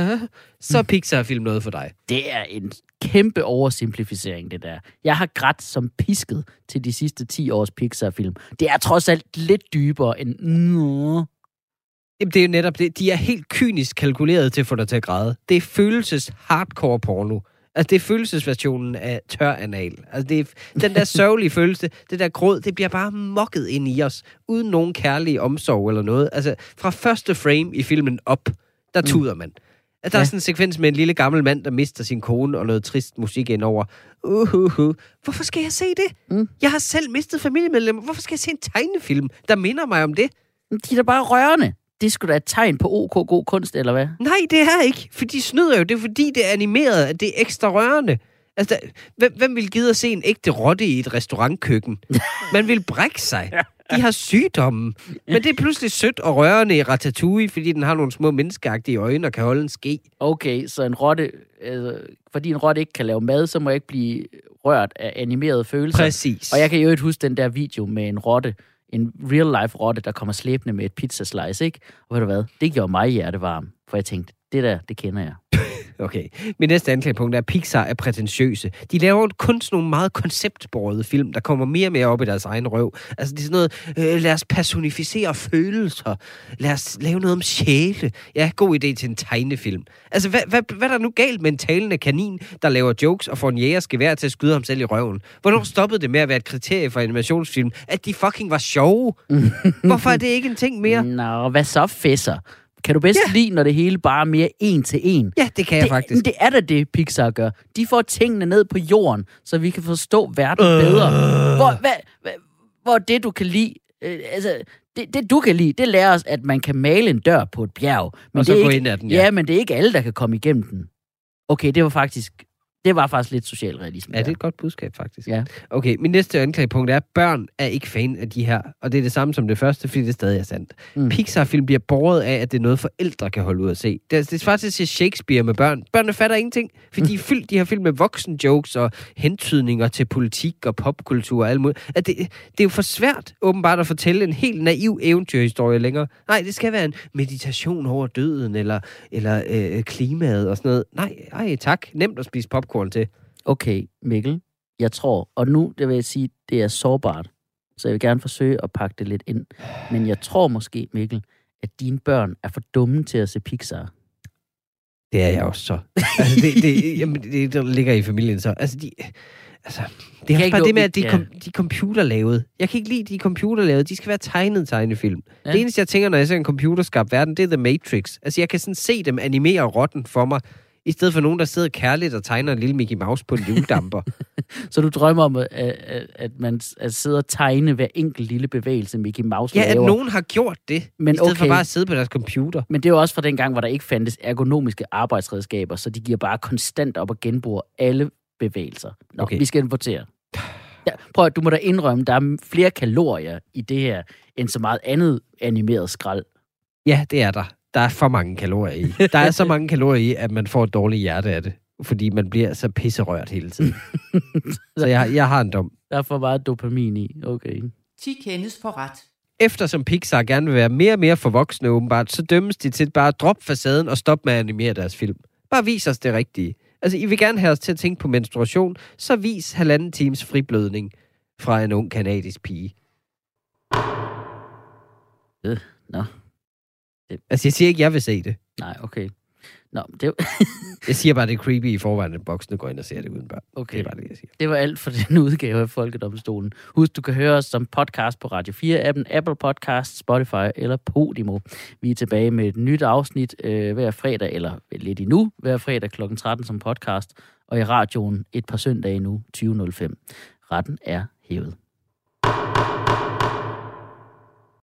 så er Pixar-film noget for dig. Det er en kæmpe oversimplificering, det der. Jeg har grædt som pisket til de sidste 10 års Pixar-film. Det er trods alt lidt dybere end... Jamen, det er jo netop det. De er helt kynisk kalkuleret til at få dig til at græde. Det er følelses hardcore porno. Altså, det er følelsesversionen af tør anal. Altså, det er, den der sørgelige følelse, det der gråd, det bliver bare mokket ind i os, uden nogen kærlig omsorg eller noget. Altså, fra første frame i filmen op, der mm. tuder man. At der ja. er sådan en sekvens med en lille gammel mand, der mister sin kone, og noget trist musik indover. Uh, uh, uh. Hvorfor skal jeg se det? Mm. Jeg har selv mistet familiemedlemmer. Hvorfor skal jeg se en tegnefilm, der minder mig om det? De er da bare rørende det skulle da et tegn på OK god kunst, eller hvad? Nej, det er ikke. For de snyder jo. Det er fordi, det er animeret, at det er ekstra rørende. Altså, hvem, hvem vil gide at se en ægte rotte i et restaurantkøkken? Man vil brække sig. De har sygdommen. Men det er pludselig sødt og rørende i Ratatouille, fordi den har nogle små menneskeagtige øjne og kan holde en ske. Okay, så en rotte, altså, fordi en rotte ikke kan lave mad, så må jeg ikke blive rørt af animerede følelser. Præcis. Og jeg kan jo ikke huske den der video med en rotte, en real-life rotte, der kommer slæbende med et pizzaslice, ikke? Og ved du hvad? Det gjorde mig hjertevarm, for jeg tænkte, det der, det kender jeg. Okay. Min næste anklagepunkt er, at Pixar er prætentiøse. De laver kun sådan nogle meget konceptborede film, der kommer mere og mere op i deres egen røv. Altså, det er sådan noget, øh, lad os personificere følelser. Lad os lave noget om sjæle. Ja, god idé til en tegnefilm. Altså, hvad, hvad, hvad er der nu galt med en talende kanin, der laver jokes og får en jægerskevær til at skyde ham selv i røven? Hvornår stoppede det med at være et kriterie for animationsfilm, at de fucking var sjove? Hvorfor er det ikke en ting mere? Nå, hvad så, fæsser? Kan du bedst ja. lide, når det hele bare er mere en til en? Ja, det kan jeg det, faktisk. Det er da det, Pixar gør. De får tingene ned på jorden, så vi kan forstå verden øh. bedre. Hvor, hvad, hvad, hvor det, du kan lide... Øh, altså, det, det, du kan lide, det lærer os, at man kan male en dør på et bjerg. Men og det så gå ind ad den, ja. ja. men det er ikke alle, der kan komme igennem den. Okay, det var faktisk det var faktisk lidt socialrealisme. Ja, det er et godt budskab, faktisk. Ja. Okay, min næste anklagepunkt er, at børn er ikke fan af de her. Og det er det samme som det første, fordi det stadig er sandt. Mm. Pixar-film bliver båret af, at det er noget, forældre kan holde ud at se. Det er, det er faktisk at se Shakespeare med børn. Børnene fatter ingenting, fordi mm. de er fyldt de her film med voksen-jokes og hentydninger til politik og popkultur og alt muligt. At det, det er jo for svært, åbenbart, at fortælle en helt naiv eventyrhistorie længere. Nej, det skal være en meditation over døden, eller, eller øh, klimaet og sådan noget. Nej, ej, tak. Nemt at spise pop popcorn til. Okay, Mikkel, jeg tror, og nu det vil jeg sige, det er sårbart, så jeg vil gerne forsøge at pakke det lidt ind. Men jeg tror måske, Mikkel, at dine børn er for dumme til at se Pixar. Det er jeg også så. altså, det, det, jamen, det, det ligger i familien så. Altså, de, Altså, det er også bare det med, at de, ja. kom, de er computerlavet. Jeg kan ikke lide, de er computerlavet. De skal være tegnet tegnefilm. Ja. Det eneste, jeg tænker, når jeg ser en computerskabt verden, det er The Matrix. Altså, jeg kan sådan se dem animere rotten for mig, i stedet for nogen, der sidder kærligt og tegner en lille Mickey Mouse på en juledamper. så du drømmer om, at, at, man at sidde og tegne hver enkelt lille bevægelse, Mickey Mouse Ja, laver. at nogen har gjort det, men i stedet okay. for bare at sidde på deres computer. Men det er jo også fra den gang, hvor der ikke fandtes ergonomiske arbejdsredskaber, så de giver bare konstant op og genbruger alle bevægelser. Nå, okay. vi skal importere. Ja, prøv at du må da indrømme, der er flere kalorier i det her, end så meget andet animeret skrald. Ja, det er der der er for mange kalorier i. Der er så mange kalorier i, at man får et dårligt hjerte af det. Fordi man bliver så pisserørt hele tiden. så jeg, jeg har en dom. Der er for meget dopamin i. Okay. 10 kendes for ret. Eftersom Pixar gerne vil være mere og mere for voksne åbenbart, så dømmes de til bare at droppe facaden og stoppe med at animere deres film. Bare vis os det rigtige. Altså, I vil gerne have os til at tænke på menstruation, så vis halvanden times friblødning fra en ung kanadisk pige. Øh, nå. Det... Altså, jeg siger ikke, jeg vil se det. Nej, okay. Nå, det... jeg siger bare, det er creepy i forvejen, at voksne går ind og ser det uden børn. Okay. Det er bare det, jeg siger. Det var alt for den udgave af Folkedomstolen. Husk, du kan høre os som podcast på Radio 4-appen, Apple Podcast, Spotify eller Podimo. Vi er tilbage med et nyt afsnit øh, hver fredag, eller lidt endnu, hver fredag kl. 13 som podcast, og i radioen et par søndage nu, 20.05. Retten er hævet.